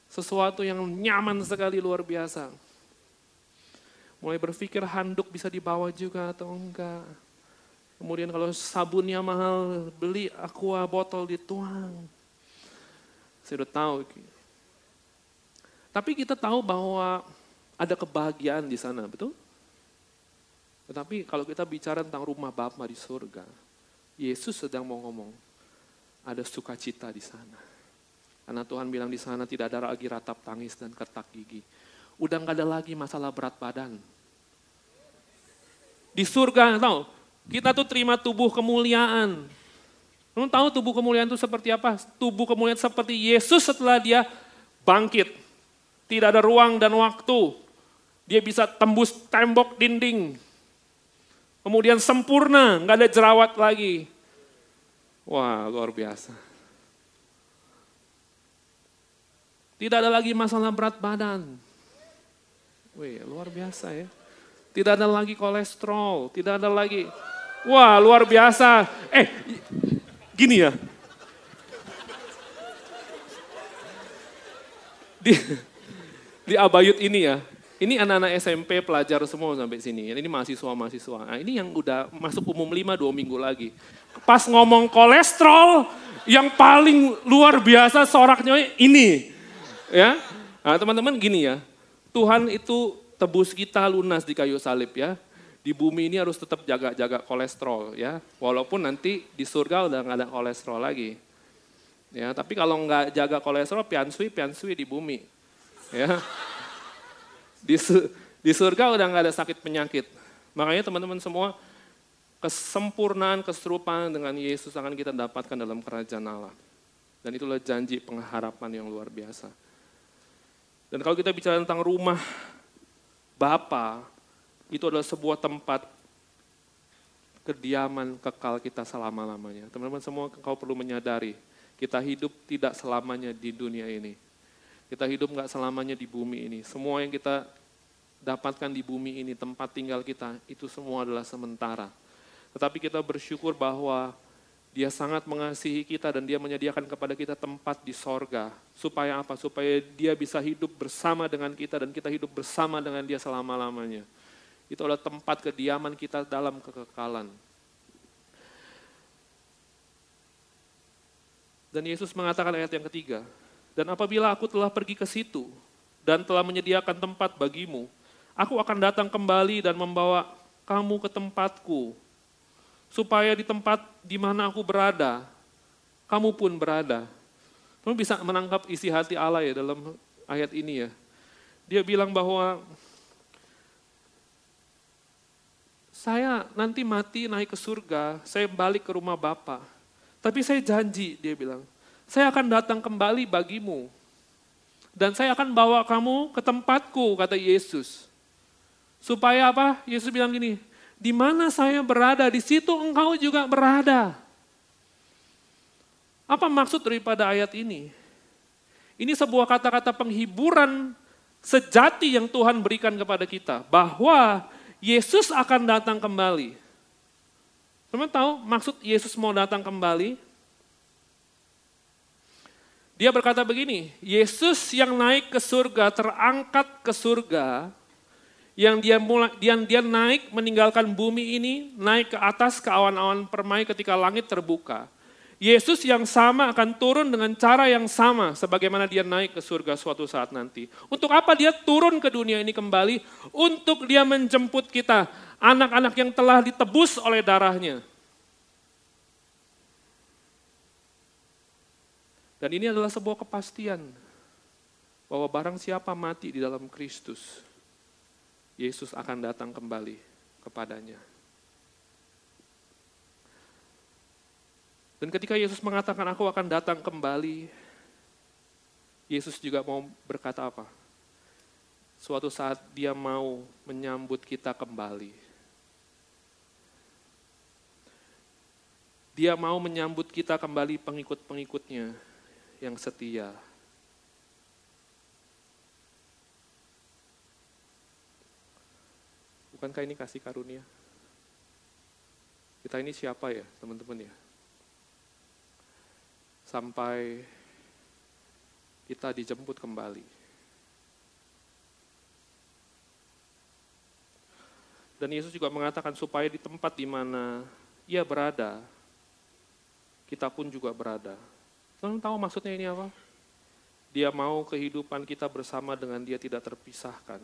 sesuatu yang nyaman sekali luar biasa. Mulai berpikir handuk bisa dibawa juga atau enggak. Kemudian kalau sabunnya mahal, beli aqua botol dituang. Saya udah tahu. Tapi kita tahu bahwa ada kebahagiaan di sana, betul? Tetapi kalau kita bicara tentang rumah Bapa di surga, Yesus sedang mau ngomong, ada sukacita di sana. Karena Tuhan bilang di sana tidak ada lagi ratap tangis dan kertak gigi. Udah nggak ada lagi masalah berat badan. Di surga, tahu, kita tuh terima tubuh kemuliaan. Kamu tahu tubuh kemuliaan itu seperti apa? Tubuh kemuliaan seperti Yesus setelah dia bangkit. Tidak ada ruang dan waktu. Dia bisa tembus tembok dinding. Kemudian sempurna, nggak ada jerawat lagi. Wah, luar biasa. Tidak ada lagi masalah berat badan. Wih, luar biasa ya. Tidak ada lagi kolesterol, tidak ada lagi. Wah, luar biasa. Eh, gini ya. Di, di Abayut ini ya, ini anak-anak SMP pelajar semua sampai sini. Ini mahasiswa-mahasiswa. Nah, ini yang udah masuk umum lima dua minggu lagi. Pas ngomong kolesterol, yang paling luar biasa soraknya ini. Ya, nah, teman-teman gini ya, Tuhan itu tebus kita lunas di kayu salib ya. Di bumi ini harus tetap jaga-jaga kolesterol ya. Walaupun nanti di surga udah nggak ada kolesterol lagi. Ya, tapi kalau nggak jaga kolesterol, piansui, piansui di bumi. Ya. Di, di surga udah nggak ada sakit penyakit. Makanya teman-teman semua, kesempurnaan, keserupaan dengan Yesus akan kita dapatkan dalam kerajaan Allah. Dan itulah janji pengharapan yang luar biasa. Dan kalau kita bicara tentang rumah Bapa, itu adalah sebuah tempat kediaman kekal kita selama-lamanya. Teman-teman semua kau perlu menyadari, kita hidup tidak selamanya di dunia ini. Kita hidup nggak selamanya di bumi ini. Semua yang kita dapatkan di bumi ini, tempat tinggal kita, itu semua adalah sementara. Tetapi kita bersyukur bahwa dia sangat mengasihi kita dan dia menyediakan kepada kita tempat di sorga. Supaya apa? Supaya dia bisa hidup bersama dengan kita dan kita hidup bersama dengan dia selama-lamanya. Itu adalah tempat kediaman kita dalam kekekalan. Dan Yesus mengatakan ayat yang ketiga, dan apabila aku telah pergi ke situ dan telah menyediakan tempat bagimu, aku akan datang kembali dan membawa kamu ke tempatku, supaya di tempat di mana aku berada, kamu pun berada. Kamu bisa menangkap isi hati Allah ya dalam ayat ini ya. Dia bilang bahwa saya nanti mati naik ke surga, saya balik ke rumah Bapak. Tapi saya janji, dia bilang, saya akan datang kembali bagimu. Dan saya akan bawa kamu ke tempatku, kata Yesus. Supaya apa? Yesus bilang gini, di mana saya berada, di situ engkau juga berada. Apa maksud daripada ayat ini? Ini sebuah kata-kata penghiburan sejati yang Tuhan berikan kepada kita. Bahwa Yesus akan datang kembali. Teman tahu maksud Yesus mau datang kembali? Dia berkata begini, Yesus yang naik ke surga, terangkat ke surga, yang dia mulai yang dia naik meninggalkan bumi ini, naik ke atas ke awan-awan permai ketika langit terbuka. Yesus yang sama akan turun dengan cara yang sama sebagaimana dia naik ke surga suatu saat nanti. Untuk apa dia turun ke dunia ini kembali? Untuk dia menjemput kita, anak-anak yang telah ditebus oleh darahnya. Dan ini adalah sebuah kepastian bahwa barang siapa mati di dalam Kristus, Yesus akan datang kembali kepadanya. Dan ketika Yesus mengatakan aku akan datang kembali, Yesus juga mau berkata apa? Suatu saat dia mau menyambut kita kembali. Dia mau menyambut kita kembali pengikut-pengikutnya yang setia. Bukankah ini kasih karunia? Kita ini siapa ya teman-teman ya? Sampai kita dijemput kembali. Dan Yesus juga mengatakan supaya di tempat di mana ia berada, kita pun juga berada. Teman tahu maksudnya ini apa? Dia mau kehidupan kita bersama dengan dia tidak terpisahkan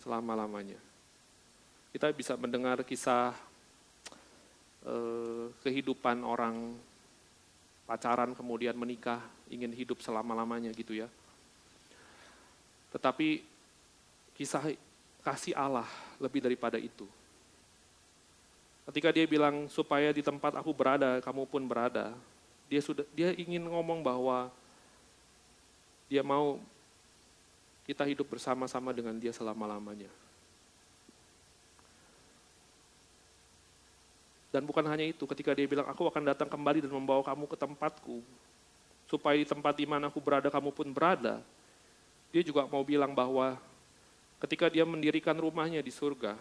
selama-lamanya. Kita bisa mendengar kisah eh, kehidupan orang pacaran kemudian menikah, ingin hidup selama-lamanya gitu ya. Tetapi kisah kasih Allah lebih daripada itu. Ketika dia bilang supaya di tempat aku berada, kamu pun berada, dia sudah dia ingin ngomong bahwa dia mau kita hidup bersama-sama dengan dia selama-lamanya. Dan bukan hanya itu, ketika dia bilang, aku akan datang kembali dan membawa kamu ke tempatku, supaya di tempat di mana aku berada, kamu pun berada. Dia juga mau bilang bahwa ketika dia mendirikan rumahnya di surga,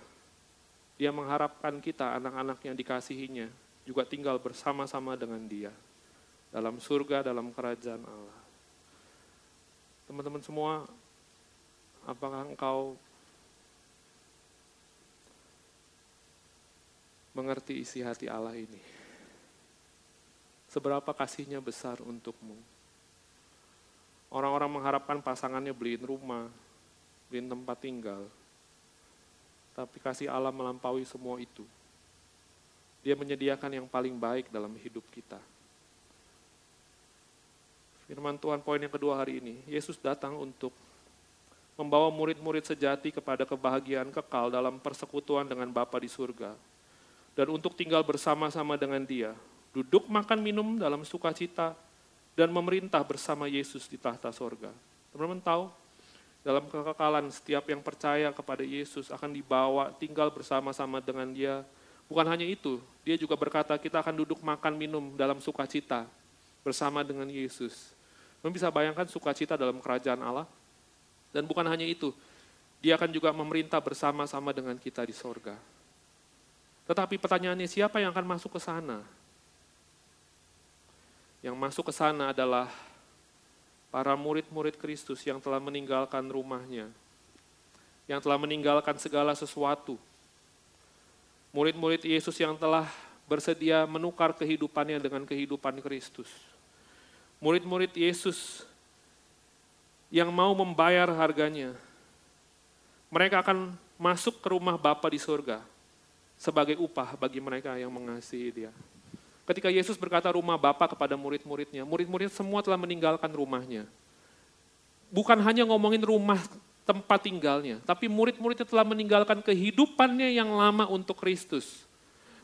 dia mengharapkan kita, anak-anak yang dikasihinya, juga tinggal bersama-sama dengan dia. Dalam surga, dalam kerajaan Allah. Teman-teman semua, Apakah engkau mengerti isi hati Allah ini? Seberapa kasihnya besar untukmu? Orang-orang mengharapkan pasangannya beliin rumah, beliin tempat tinggal. Tapi kasih Allah melampaui semua itu. Dia menyediakan yang paling baik dalam hidup kita. Firman Tuhan poin yang kedua hari ini, Yesus datang untuk membawa murid-murid sejati kepada kebahagiaan kekal dalam persekutuan dengan Bapa di surga. Dan untuk tinggal bersama-sama dengan dia, duduk makan minum dalam sukacita, dan memerintah bersama Yesus di tahta sorga. Teman-teman tahu, dalam kekekalan setiap yang percaya kepada Yesus akan dibawa tinggal bersama-sama dengan dia, Bukan hanya itu, dia juga berkata kita akan duduk makan minum dalam sukacita bersama dengan Yesus. Kamu bisa bayangkan sukacita dalam kerajaan Allah? Dan bukan hanya itu, dia akan juga memerintah bersama-sama dengan kita di sorga. Tetapi pertanyaannya siapa yang akan masuk ke sana? Yang masuk ke sana adalah para murid-murid Kristus yang telah meninggalkan rumahnya, yang telah meninggalkan segala sesuatu, murid-murid Yesus yang telah bersedia menukar kehidupannya dengan kehidupan Kristus. Murid-murid Yesus yang mau membayar harganya. Mereka akan masuk ke rumah Bapa di surga sebagai upah bagi mereka yang mengasihi dia. Ketika Yesus berkata rumah Bapa kepada murid-muridnya, murid-murid semua telah meninggalkan rumahnya. Bukan hanya ngomongin rumah tempat tinggalnya. Tapi murid-muridnya telah meninggalkan kehidupannya yang lama untuk Kristus.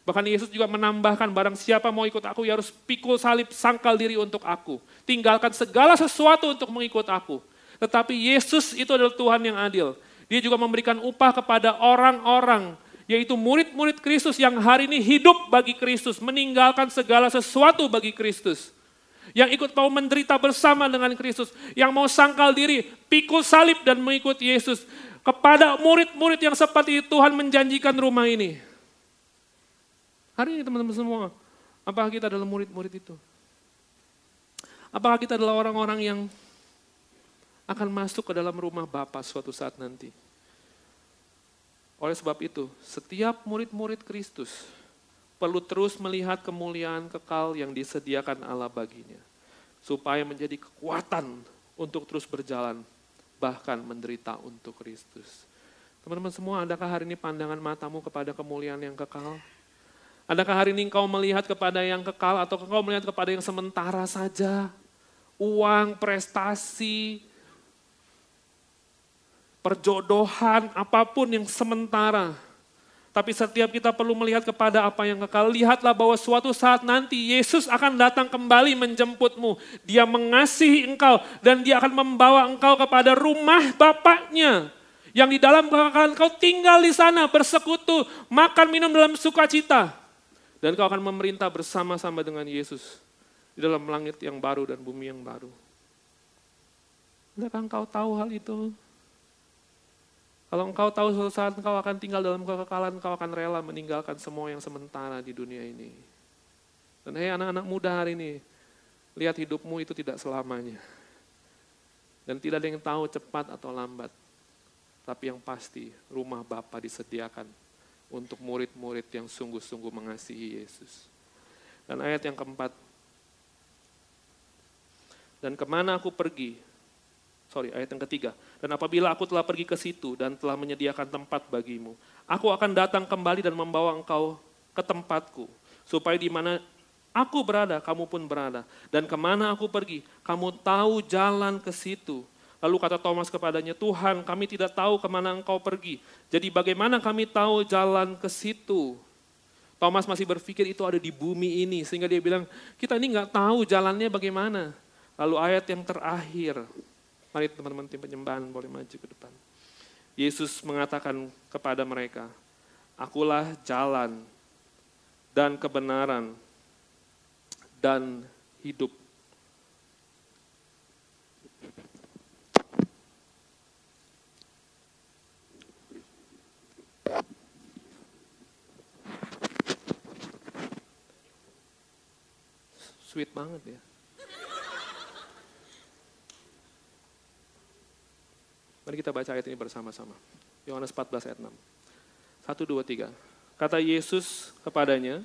Bahkan Yesus juga menambahkan barang siapa mau ikut aku ya harus pikul salib sangkal diri untuk aku. Tinggalkan segala sesuatu untuk mengikut aku. Tetapi Yesus itu adalah Tuhan yang adil. Dia juga memberikan upah kepada orang-orang yaitu murid-murid Kristus yang hari ini hidup bagi Kristus, meninggalkan segala sesuatu bagi Kristus yang ikut mau menderita bersama dengan Kristus, yang mau sangkal diri, pikul salib dan mengikut Yesus. Kepada murid-murid yang seperti Tuhan menjanjikan rumah ini. Hari ini teman-teman semua, apakah kita adalah murid-murid itu? Apakah kita adalah orang-orang yang akan masuk ke dalam rumah Bapa suatu saat nanti? Oleh sebab itu, setiap murid-murid Kristus perlu terus melihat kemuliaan kekal yang disediakan Allah baginya. Supaya menjadi kekuatan untuk terus berjalan, bahkan menderita untuk Kristus. Teman-teman semua, adakah hari ini pandangan matamu kepada kemuliaan yang kekal? Adakah hari ini engkau melihat kepada yang kekal atau engkau melihat kepada yang sementara saja? Uang, prestasi, perjodohan, apa pun yang sementara tapi setiap kita perlu melihat kepada apa yang kekal. Lihatlah bahwa suatu saat nanti Yesus akan datang kembali menjemputmu. Dia mengasihi engkau dan dia akan membawa engkau kepada rumah Bapaknya. Yang di dalam kekekalan kau tinggal di sana bersekutu, makan minum dalam sukacita. Dan kau akan memerintah bersama-sama dengan Yesus di dalam langit yang baru dan bumi yang baru. Engkau tahu hal itu? Kalau engkau tahu suatu saat engkau akan tinggal dalam kekekalan, engkau akan rela meninggalkan semua yang sementara di dunia ini. Dan hei anak-anak muda hari ini, lihat hidupmu itu tidak selamanya. Dan tidak ada yang tahu cepat atau lambat. Tapi yang pasti rumah Bapa disediakan untuk murid-murid yang sungguh-sungguh mengasihi Yesus. Dan ayat yang keempat, dan ke mana aku pergi, sorry ayat yang ketiga. Dan apabila aku telah pergi ke situ dan telah menyediakan tempat bagimu, aku akan datang kembali dan membawa engkau ke tempatku, supaya di mana aku berada, kamu pun berada. Dan ke mana aku pergi, kamu tahu jalan ke situ. Lalu kata Thomas kepadanya, Tuhan kami tidak tahu ke mana engkau pergi. Jadi bagaimana kami tahu jalan ke situ? Thomas masih berpikir itu ada di bumi ini. Sehingga dia bilang, kita ini nggak tahu jalannya bagaimana. Lalu ayat yang terakhir, Mari teman-teman tim penyembahan boleh maju ke depan. Yesus mengatakan kepada mereka, Akulah jalan dan kebenaran dan hidup. Sweet banget ya. Mari kita baca ayat ini bersama-sama. Yohanes 14 ayat 6. 1, 2, 3. Kata Yesus kepadanya,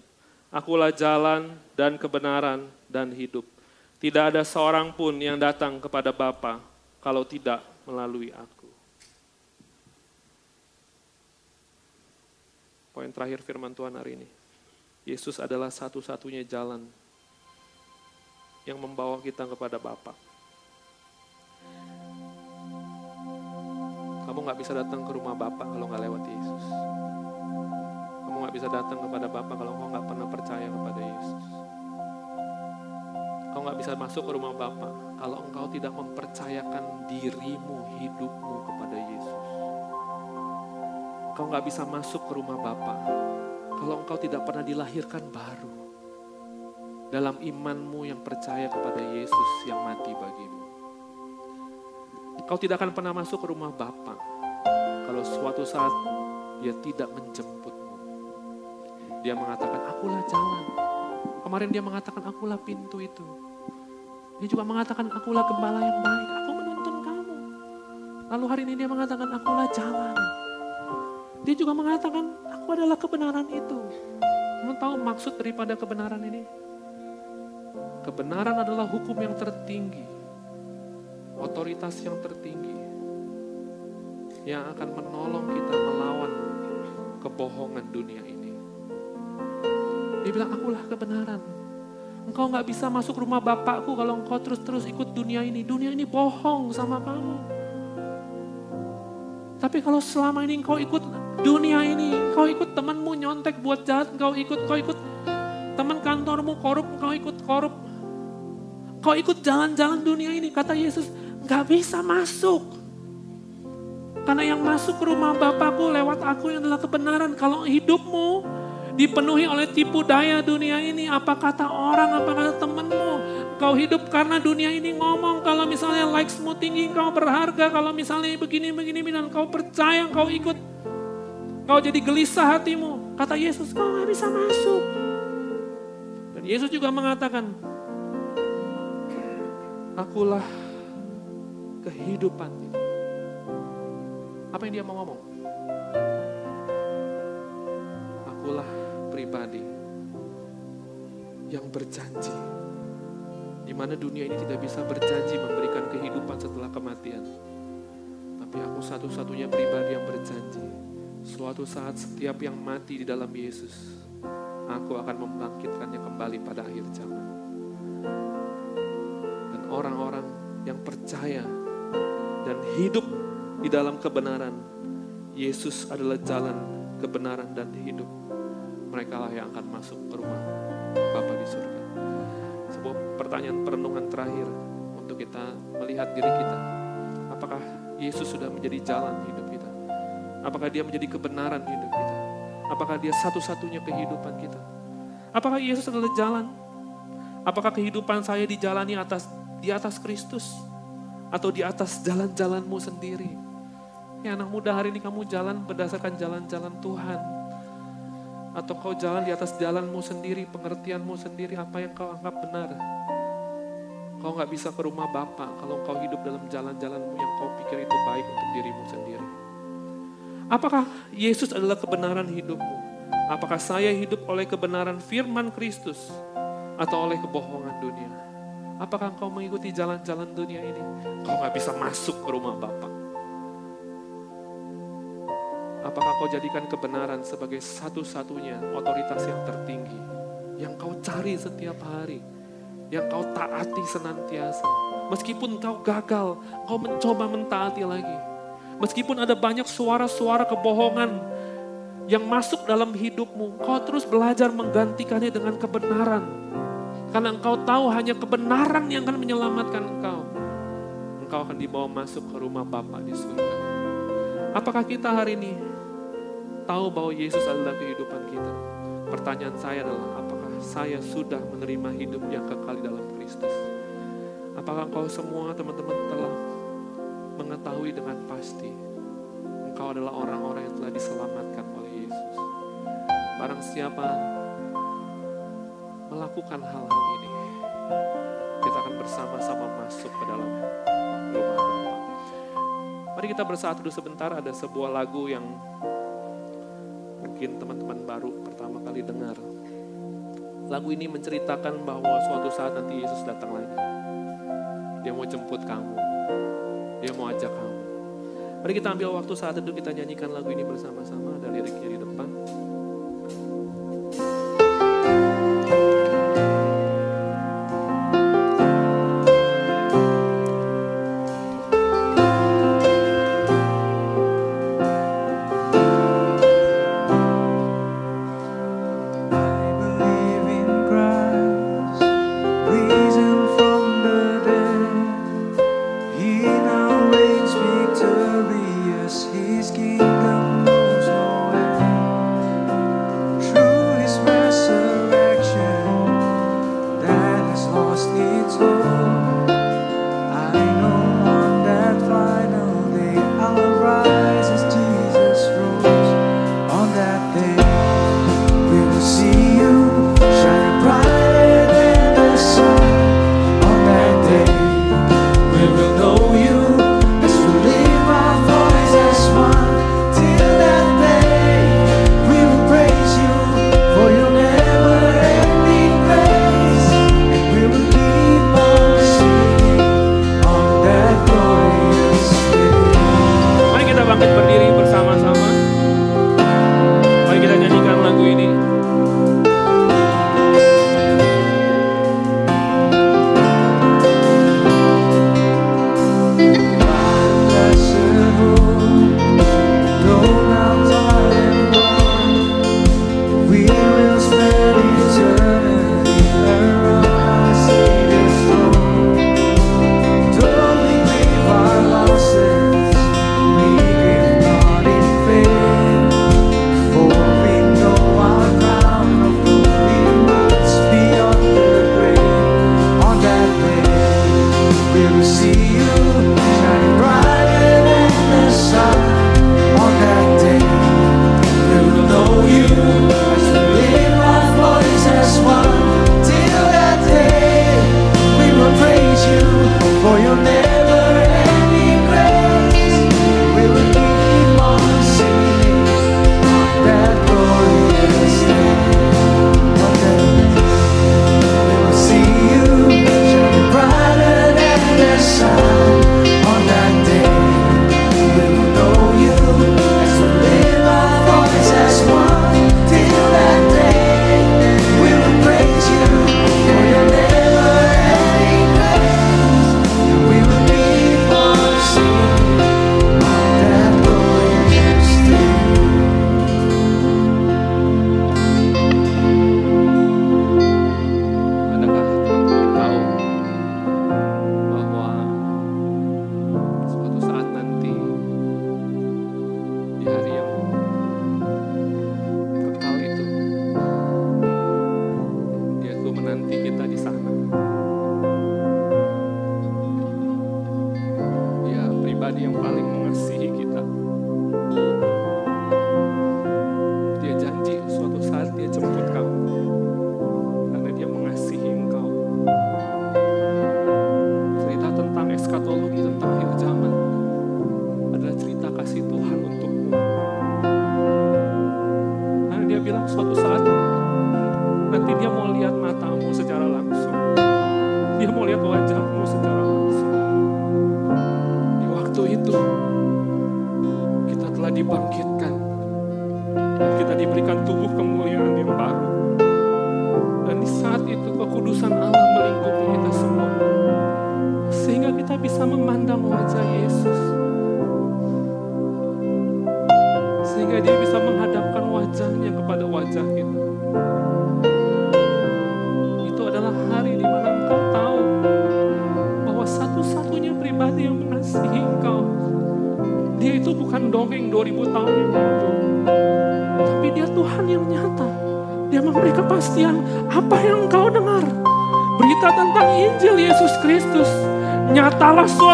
Akulah jalan dan kebenaran dan hidup. Tidak ada seorang pun yang datang kepada Bapa kalau tidak melalui aku. Poin terakhir firman Tuhan hari ini. Yesus adalah satu-satunya jalan yang membawa kita kepada Bapa. Kamu nggak bisa datang ke rumah Bapak kalau nggak lewat Yesus. Kamu nggak bisa datang kepada Bapak kalau kau nggak pernah percaya kepada Yesus. Kau nggak bisa masuk ke rumah Bapak kalau engkau tidak mempercayakan dirimu, hidupmu kepada Yesus. Kau nggak bisa masuk ke rumah Bapak kalau engkau tidak pernah dilahirkan baru dalam imanmu yang percaya kepada Yesus yang mati bagimu. Kau tidak akan pernah masuk ke rumah Bapa kalau suatu saat dia tidak menjemputmu. Dia mengatakan, akulah jalan. Kemarin dia mengatakan, akulah pintu itu. Dia juga mengatakan, akulah gembala yang baik. Aku menuntun kamu. Lalu hari ini dia mengatakan, akulah jalan. Dia juga mengatakan, aku adalah kebenaran itu. Kamu tahu maksud daripada kebenaran ini? Kebenaran adalah hukum yang tertinggi. Otoritas yang tertinggi. Yang akan menolong kita melawan kebohongan dunia ini. Dia bilang, akulah kebenaran. Engkau nggak bisa masuk rumah bapakku kalau engkau terus-terus ikut dunia ini. Dunia ini bohong sama kamu. Tapi kalau selama ini engkau ikut dunia ini, engkau ikut temanmu nyontek buat jahat, engkau ikut, engkau ikut teman kantormu korup, engkau ikut korup. Engkau ikut jalan-jalan dunia ini, kata Yesus, nggak bisa masuk. Karena yang masuk ke rumah Bapakku lewat aku yang adalah kebenaran. Kalau hidupmu dipenuhi oleh tipu daya dunia ini. Apa kata orang, apa kata temanmu. Kau hidup karena dunia ini ngomong. Kalau misalnya likesmu tinggi, kau berharga. Kalau misalnya begini, begini, dan kau percaya, kau ikut. Kau jadi gelisah hatimu. Kata Yesus, kau gak bisa masuk. Dan Yesus juga mengatakan, Akulah kehidupan itu. Apa yang dia mau ngomong? Akulah pribadi yang berjanji. Di mana dunia ini tidak bisa berjanji memberikan kehidupan setelah kematian. Tapi aku satu-satunya pribadi yang berjanji. Suatu saat setiap yang mati di dalam Yesus, aku akan membangkitkannya kembali pada akhir zaman. Dan orang-orang yang percaya dan hidup di dalam kebenaran, Yesus adalah jalan kebenaran dan hidup mereka lah yang akan masuk ke rumah Bapa di surga. Sebuah pertanyaan perenungan terakhir untuk kita melihat diri kita. Apakah Yesus sudah menjadi jalan hidup kita? Apakah dia menjadi kebenaran hidup kita? Apakah dia satu-satunya kehidupan kita? Apakah Yesus adalah jalan? Apakah kehidupan saya dijalani atas di atas Kristus atau di atas jalan-jalanmu sendiri? Ya anak muda hari ini kamu jalan berdasarkan jalan-jalan Tuhan atau kau jalan di atas jalanmu sendiri, pengertianmu sendiri, apa yang kau anggap benar. Kau nggak bisa ke rumah Bapak kalau kau hidup dalam jalan-jalanmu yang kau pikir itu baik untuk dirimu sendiri. Apakah Yesus adalah kebenaran hidupmu? Apakah saya hidup oleh kebenaran firman Kristus atau oleh kebohongan dunia? Apakah kau mengikuti jalan-jalan dunia ini? Kau nggak bisa masuk ke rumah Bapak. Apakah kau jadikan kebenaran sebagai satu-satunya otoritas yang tertinggi, yang kau cari setiap hari, yang kau taati senantiasa. Meskipun kau gagal, kau mencoba mentaati lagi. Meskipun ada banyak suara-suara kebohongan yang masuk dalam hidupmu, kau terus belajar menggantikannya dengan kebenaran. Karena engkau tahu hanya kebenaran yang akan menyelamatkan engkau. Engkau akan dibawa masuk ke rumah Bapa di surga. Apakah kita hari ini tahu bahwa Yesus adalah kehidupan kita. Pertanyaan saya adalah, apakah saya sudah menerima hidup yang kekal di dalam Kristus? Apakah engkau semua teman-teman telah mengetahui dengan pasti engkau adalah orang-orang yang telah diselamatkan oleh Yesus? Barang siapa melakukan hal-hal ini, kita akan bersama-sama masuk ke dalam rumah Bapa. Mari kita bersatu dulu sebentar, ada sebuah lagu yang mungkin teman-teman baru pertama kali dengar. Lagu ini menceritakan bahwa suatu saat nanti Yesus datang lagi. Dia mau jemput kamu. Dia mau ajak kamu. Mari kita ambil waktu saat itu kita nyanyikan lagu ini bersama-sama. Ada liriknya di depan.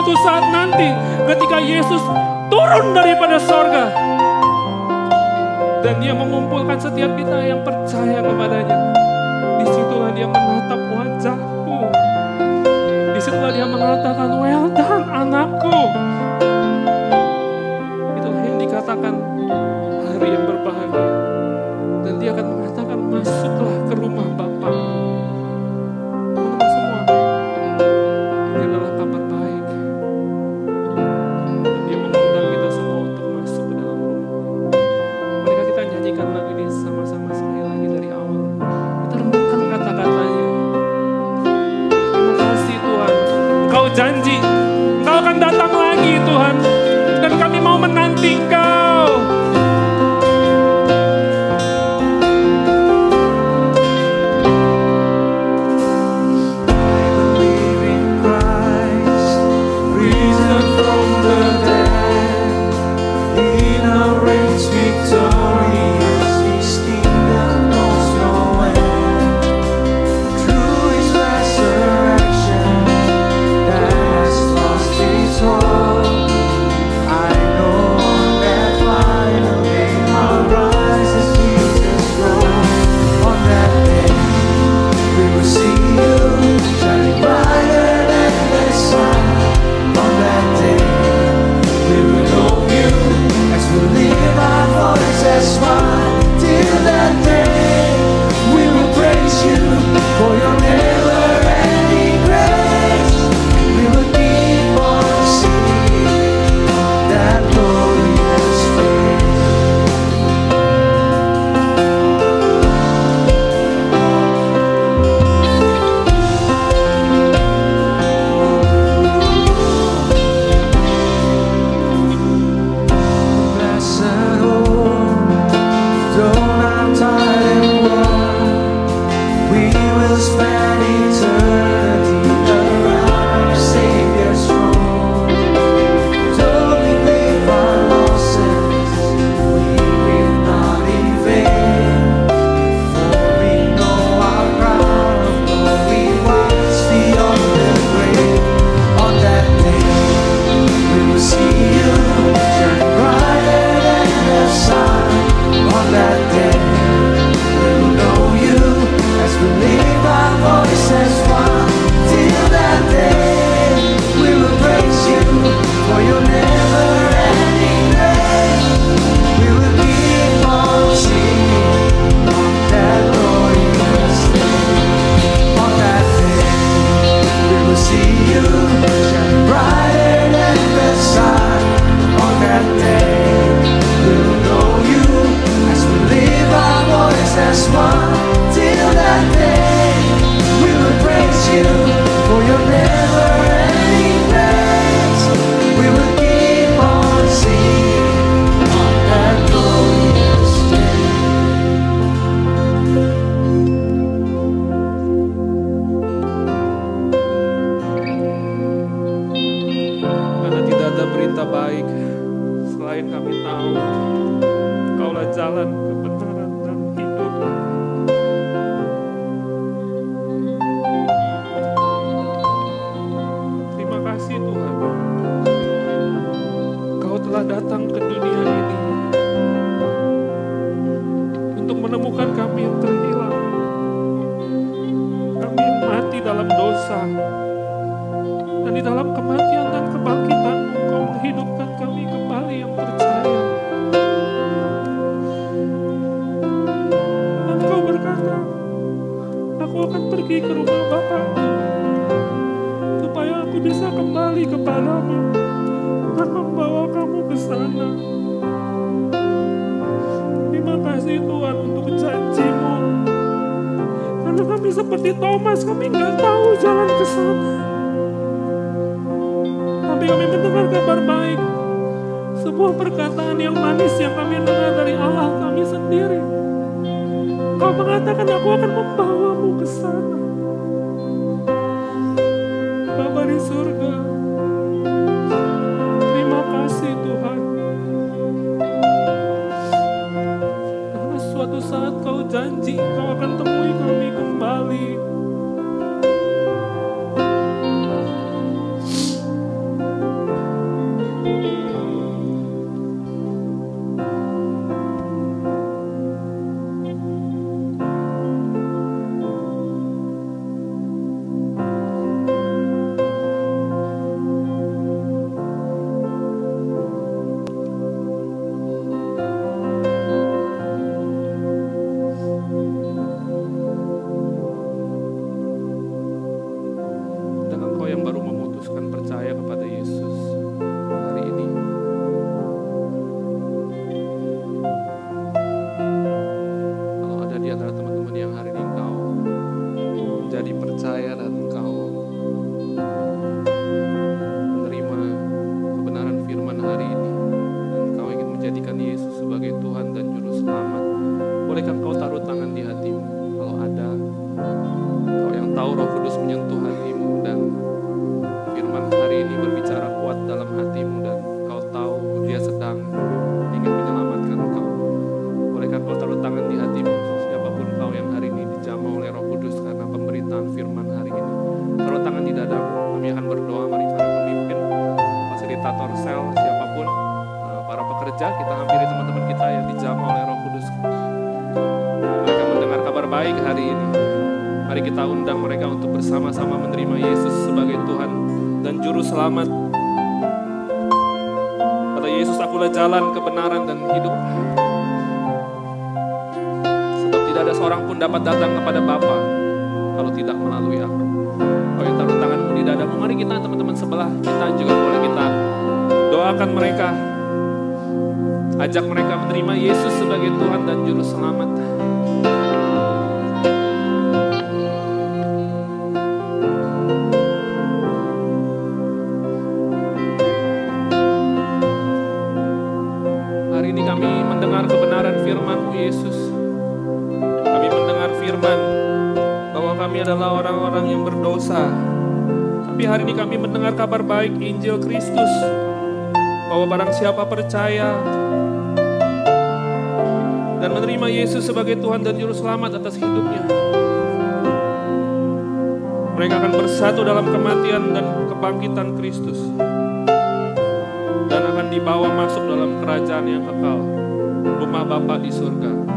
suatu saat nanti ketika Yesus turun daripada sorga. Dan dia mengumpulkan setiap kita yang percaya kepadanya. Di situlah dia menatap akan percaya kepada Yesus. baik Injil Kristus bahwa barang siapa percaya dan menerima Yesus sebagai Tuhan dan Juru Selamat atas hidupnya. Mereka akan bersatu dalam kematian dan kebangkitan Kristus dan akan dibawa masuk dalam kerajaan yang kekal, rumah Bapa di surga.